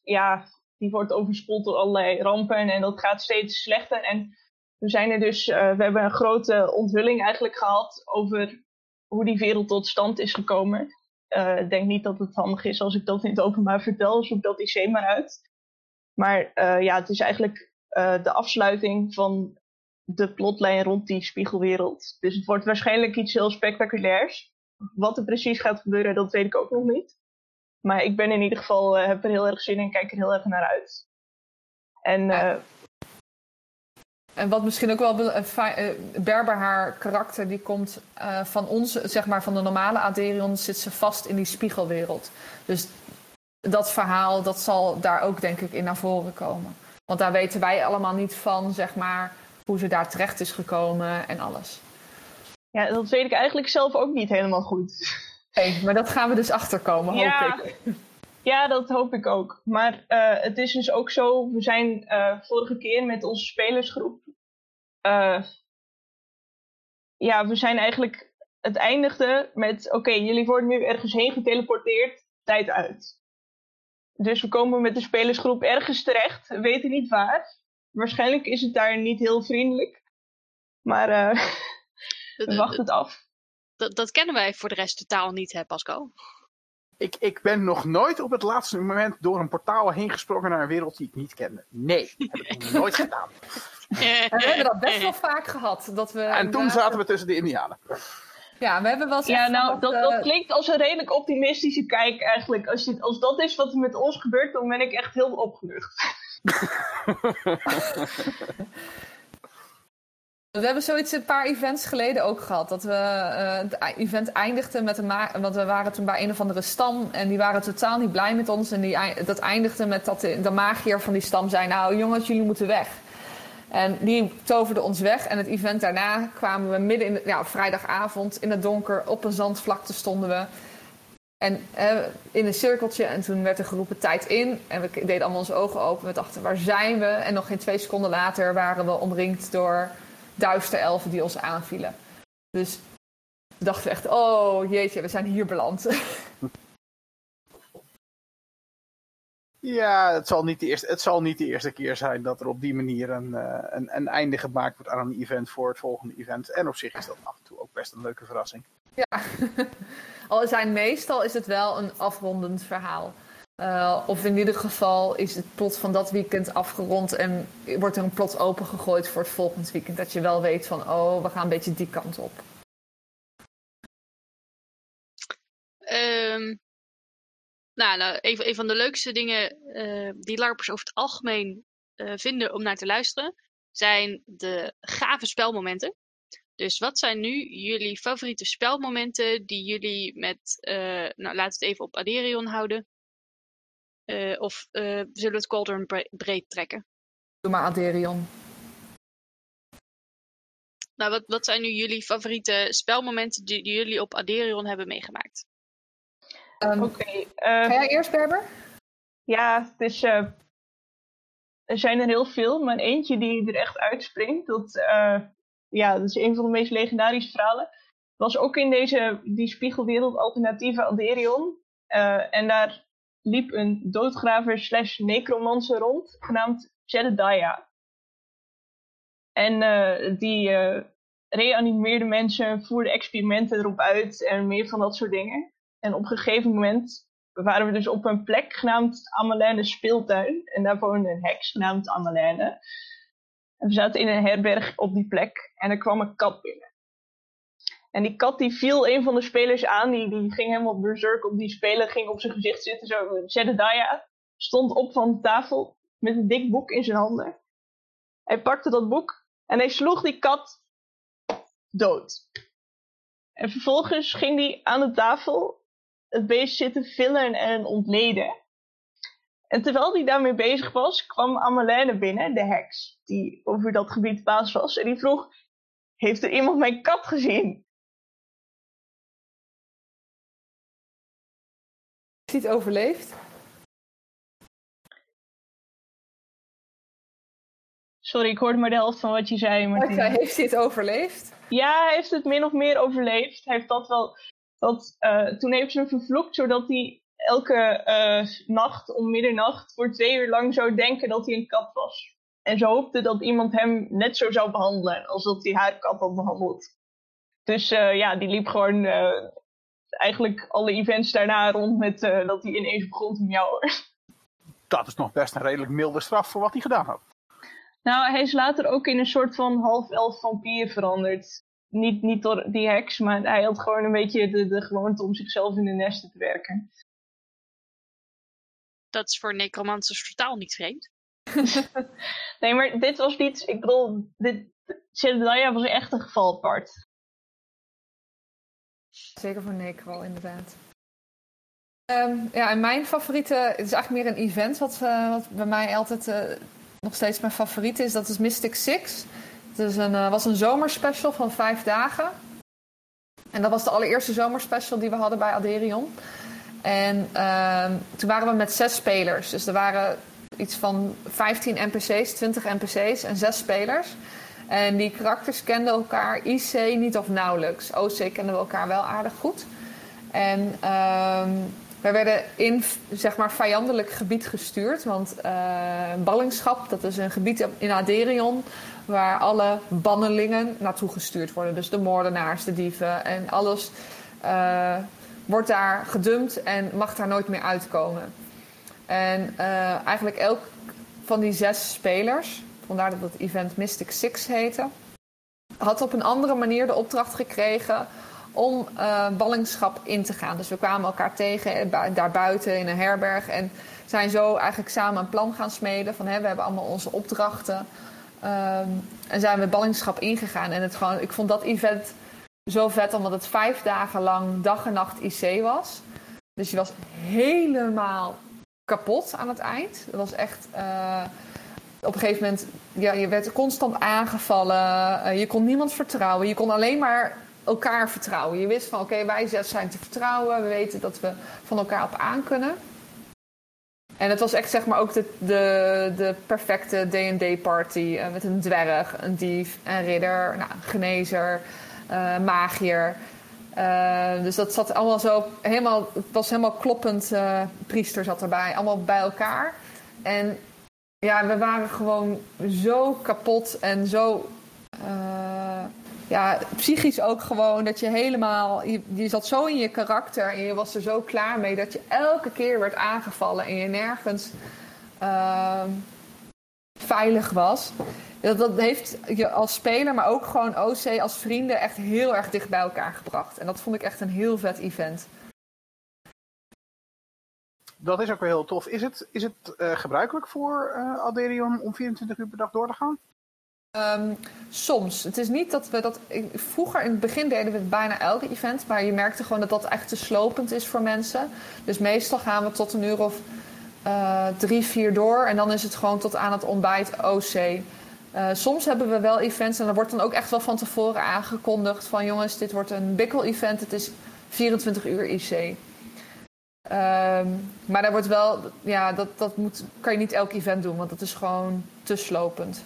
ja, die wordt overspoeld door allerlei rampen. En dat gaat steeds slechter. En we zijn er dus, we hebben een grote onthulling eigenlijk gehad over hoe die wereld tot stand is gekomen. Uh, ik denk niet dat het handig is als ik dat in het openbaar vertel. Zoek dat IC maar uit. Maar uh, ja, het is eigenlijk uh, de afsluiting van de plotlijn rond die spiegelwereld. Dus het wordt waarschijnlijk iets heel spectaculairs. Wat er precies gaat gebeuren, dat weet ik ook nog niet. Maar ik ben in ieder geval, heb er heel erg zin in, kijk er heel erg naar uit. En En wat misschien ook wel eh, Berber haar karakter, die komt eh, van ons, zeg maar van de normale Aderion, zit ze vast in die spiegelwereld. Dus dat verhaal, dat zal daar ook denk ik in naar voren komen. Want daar weten wij allemaal niet van, zeg maar, hoe ze daar terecht is gekomen en alles. Ja, dat weet ik eigenlijk zelf ook niet helemaal goed. Hey, maar dat gaan we dus achterkomen, hoop Ja. ik. Ja, dat hoop ik ook. Maar eh, het is dus ook zo, we zijn vorige keer met onze spelersgroep. Eh, ja, we zijn eigenlijk. Het eindigde met: oké, jullie worden nu ergens heen geteleporteerd, tijd uit. Dus we komen met de spelersgroep ergens terecht, we weten niet waar. Waarschijnlijk is het daar niet heel vriendelijk. Maar eh, (laughs) Dat, we wachten het af. dat, dat kennen wij voor de rest totaal niet, hè, Pascal? Ik, ik ben nog nooit op het laatste moment door een portaal heen gesprongen naar een wereld die ik niet kende. Nee, dat heb ik nog nooit gedaan. (laughs) En we hebben dat best wel vaak gehad. Dat we En toen zaten we tussen de Indianen. Ja, we hebben wel eens Ja, nou, gehad, dat, eh, dat klinkt als een redelijk optimistische kijk eigenlijk. Als, je, als dat is wat er met ons gebeurt, dan ben ik echt heel opgelucht. (laughs) We hebben zoiets een paar events geleden ook gehad. Dat we eh, het event eindigden met een ma- Want we waren toen bij een of andere stam. En die waren totaal niet blij met ons. En die, dat eindigde met dat de, de magier van die stam zei: Nou, jongens, jullie moeten weg. En die toverde ons weg. En het event daarna kwamen we midden in de, ja, vrijdagavond in het donker op een zandvlakte stonden we. En in een cirkeltje. En toen werd er geroepen tijd in. En we deden allemaal onze ogen open. We dachten, waar zijn we? En nog geen twee seconden later waren we omringd door duister elfen die ons aanvielen. Dus we dachten echt, oh jeetje, we zijn hier beland. (laughs) Ja, het zal, niet de eerste, het zal niet de eerste keer zijn dat er op die manier een, eh, een, een einde gemaakt wordt aan een event voor het volgende event. En op zich is dat af en toe ook best een leuke verrassing. ja. (laughs) Al zijn meestal is het wel een afrondend verhaal. Eh, of in ieder geval is het plot van dat weekend afgerond en wordt er een plot opengegooid voor het volgende weekend. Dat je wel weet van, oh, we gaan een beetje die kant op. Ehm, nou, nou een, een van de leukste dingen eh, die LARPers over het algemeen eh, vinden om naar te luisteren, zijn de gave spelmomenten. Dus wat zijn nu jullie favoriete spelmomenten die jullie met, eh, nou laten we het even op Aderion houden. Of zullen we het Cauldron bre- breed trekken? Doe maar Aderion. Nou, wat, wat zijn nu jullie favoriete spelmomenten die, die jullie op Aderion hebben meegemaakt? Ehm, Oké, eh, Ga jij eerst, Berber? ja, het is, eh, er zijn er heel veel, maar eentje die er echt uitspringt, dat, eh, ja, dat is een van de meest legendarische verhalen. Was ook in deze, die spiegelwereld alternatieve Aderion. Eh, en daar liep een doodgraver slash necromancer rond, genaamd Jedediah. En die reanimeerde mensen, voerde experimenten erop uit en meer van dat soort dingen. En op een gegeven moment waren we dus op een plek genaamd Amalene Speeltuin. En daar woonde een heks genaamd Amalene. En we zaten in een herberg op die plek en er kwam een kat binnen. En die kat die viel een van de spelers aan, die, die ging helemaal berserk op die speler, ging op zijn gezicht zitten. Zo, Jedediah stond op van de tafel met een dik boek in zijn handen. Hij pakte dat boek en hij sloeg die kat dood. En vervolgens ging hij aan de tafel het beest zitten villen en ontleden. En terwijl hij daarmee bezig was, kwam Amalene binnen, de heks, die over dat gebied baas was. En die vroeg, heeft er iemand mijn kat gezien? Is hij het overleefd? Sorry, ik hoorde maar de helft van wat je zei. Oké, heeft hij het overleefd? Ja, hij heeft het min of meer overleefd. Hij heeft dat wel. Dat, eh, toen heeft ze hem vervloekt, zodat hij elke eh, nacht om middernacht voor twee uur lang zou denken dat hij een kat was. En ze hoopte dat iemand hem net zo zou behandelen als dat hij haar kat had behandeld. Dus eh, ja, die liep gewoon eigenlijk alle events daarna rond met dat hij ineens begon te miauwen. (laughs) Dat is nog best een redelijk milde straf voor wat hij gedaan had. Nou, hij is later ook in een soort van half-elf vampier veranderd. Niet, niet door die heks, maar hij had gewoon een beetje de, de gewoonte om zichzelf in de nesten te werken. Dat is voor necromancers totaal niet vreemd. (laughs) nee, maar dit was niet... Ik bedoel, dit, Zendaya was echt een geval apart. Zeker voor wel, inderdaad. Ehm, ja, en mijn favoriete... Het is eigenlijk meer een event wat, uh, wat bij mij altijd uh, nog steeds mijn favoriet is. Dat is Mystic Six. Het uh, was een zomerspecial van vijf dagen. En dat was de allereerste zomerspecial die we hadden bij Aderion. En ehm, toen waren we met zes spelers. Dus er waren iets van 15 NPC's, 20 NPC's en zes spelers. En die karakters kenden elkaar IC niet of nauwelijks. OC kenden we elkaar wel aardig goed. En um, wij werden in zeg maar, vijandelijk gebied gestuurd. Want uh, ballingschap, dat is een gebied in Aderion waar alle bannelingen naartoe gestuurd worden. Dus de moordenaars, de dieven en alles uh, wordt daar gedumpt en mag daar nooit meer uitkomen. En uh, eigenlijk elk van die zes spelers, vandaar dat het event Mystic Six heette, had op een andere manier de opdracht gekregen om uh, ballingschap in te gaan. Dus we kwamen elkaar tegen daar buiten in een herberg en zijn zo eigenlijk samen een plan gaan smeden van hè, we hebben allemaal onze opdrachten. Um, en zijn we ballingschap ingegaan. En het gewoon, ik vond dat event zo vet omdat het vijf dagen lang dag en nacht IC was. Dus je was helemaal kapot aan het eind. Het was echt. Uh, op een gegeven moment, ja, je werd constant aangevallen. Uh, je kon niemand vertrouwen. Je kon alleen maar elkaar vertrouwen. Je wist van oké, wij zijn te vertrouwen. We weten dat we van elkaar op aan kunnen. En het was echt zeg maar ook de, de, de perfecte D&D-party. Uh, met een dwerg, een dief, een ridder, nou, een genezer, uh, magier. Uh, dus dat zat allemaal zo helemaal... Het was helemaal kloppend. priester zat erbij. Allemaal bij elkaar. En ja, we waren gewoon zo kapot en zo ja, psychisch ook gewoon dat je helemaal. Je, zat zo in je karakter en je was er zo klaar mee dat je elke keer werd aangevallen en je nergens uh, veilig was. Dat, dat heeft je als speler, maar ook gewoon OC als vrienden echt heel erg dicht bij elkaar gebracht. En dat vond ik echt een heel vet event. Dat is ook weer heel tof. Is het, is het uh, gebruikelijk voor uh, Alderion om 24 uur per dag door te gaan? Um, soms. Het is niet dat we dat. Vroeger in het begin deden we bijna elke event, maar je merkte gewoon dat dat echt te slopend is voor mensen. Dus meestal gaan we tot een uur of uh, drie, vier door en dan is het gewoon tot aan het ontbijt OC. Uh, soms hebben we wel events en er wordt dan ook echt wel van tevoren aangekondigd van jongens, dit wordt een bikkel-event, het is 24 uur IC. Um, maar daar wordt wel, ja, dat, dat moet, kan je niet elk event doen, want dat is gewoon te slopend.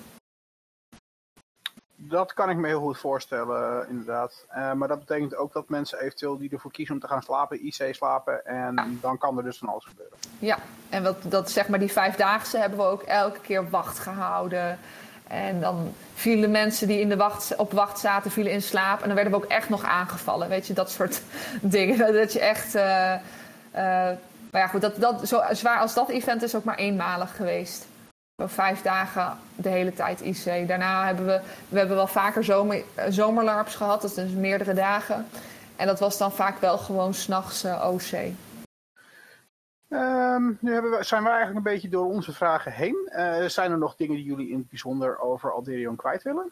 Dat kan ik me heel goed voorstellen, inderdaad. Uh, maar dat betekent ook dat mensen eventueel die ervoor kiezen om te gaan slapen, IC slapen. En dan kan er dus van alles gebeuren. Ja, en wat, dat, zeg maar die vijfdaagse hebben we ook elke keer wacht gehouden. En dan vielen mensen die in de wacht, op wacht zaten, vielen in slaap. En dan werden we ook echt nog aangevallen. Weet je, dat soort (laughs) dingen. Dat je echt... Uh, uh, maar ja, goed, dat, dat, zo zwaar als dat event is ook maar eenmalig geweest vijf dagen de hele tijd IC. Daarna hebben we, we hebben wel vaker zomer, zomerlarps gehad, dat is dus meerdere dagen. En dat was dan vaak wel gewoon s'nachts uh, OC. Um, nu we, zijn we eigenlijk een beetje door onze vragen heen. Uh, zijn er nog dingen die jullie in het bijzonder over Alderion kwijt willen?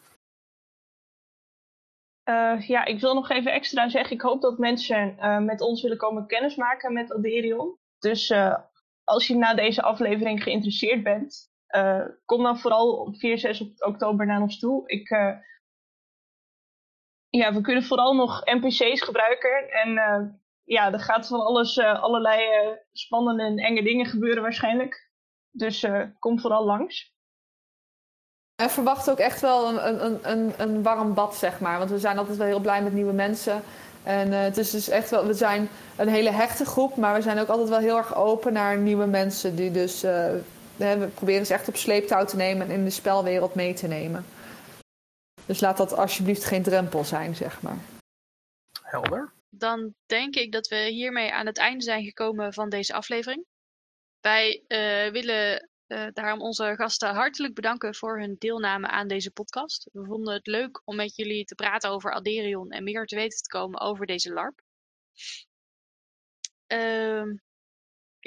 Uh, ja, ik wil nog even extra zeggen. Ik hoop dat mensen met ons willen komen kennismaken met Alderion. Dus als je na deze aflevering geïnteresseerd bent, uh, kom dan vooral op 4, 6 oktober naar ons toe. Ik, uh, ja, we kunnen vooral nog NPC's gebruiken. En uh, ja, er gaat van alles, allerlei spannende en enge dingen gebeuren waarschijnlijk. Dus kom vooral langs. En verwacht ook echt wel een, een, een, een warm bad, zeg maar. Want we zijn altijd wel heel blij met nieuwe mensen. En het is dus echt wel, we zijn een hele hechte groep, maar we zijn ook altijd wel heel erg open naar nieuwe mensen die dus we proberen ze echt op sleeptouw te nemen en in de spelwereld mee te nemen. Dus laat dat alsjeblieft geen drempel zijn, zeg maar. Helder. Dan denk ik dat we hiermee aan het einde zijn gekomen van deze aflevering. Wij uh, willen uh, daarom onze gasten hartelijk bedanken voor hun deelname aan deze podcast. We vonden het leuk om met jullie te praten over Alderion en meer te weten te komen over deze LARP. Uh,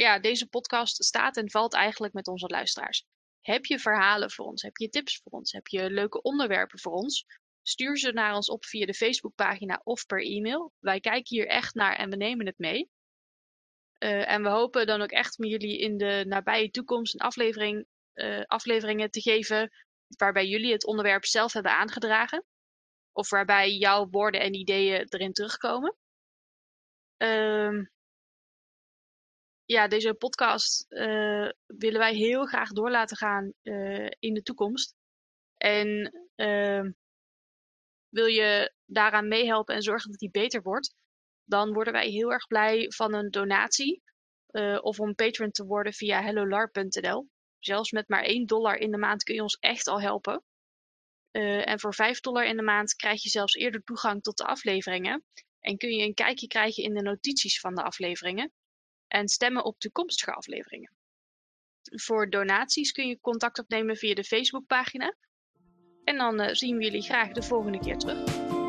ja, deze podcast staat en valt eigenlijk met onze luisteraars. Heb je verhalen voor ons? Heb je tips voor ons? Heb je leuke onderwerpen voor ons? Stuur ze naar ons op via de Facebookpagina of per e-mail. Wij kijken hier echt naar en we nemen het mee. Uh, en we hopen dan ook echt met jullie in de nabije toekomst een aflevering, uh, afleveringen te geven waarbij jullie het onderwerp zelf hebben aangedragen. Of waarbij jouw woorden en ideeën erin terugkomen. Uh, ja, deze podcast uh, willen wij heel graag door laten gaan in de toekomst. En ehm, wil je daaraan meehelpen en zorgen dat die beter wordt, dan worden wij heel erg blij van een donatie uh, of om patron te worden via hellolarp.nl. Zelfs met maar 1 dollar in de maand kun je ons echt al helpen. En voor 5 dollar in de maand krijg je zelfs eerder toegang tot de afleveringen. En kun je een kijkje krijgen in de notities van de afleveringen. En stemmen op toekomstige afleveringen. Voor donaties kun je contact opnemen via de Facebookpagina. En dan uh, zien we jullie graag de volgende keer terug.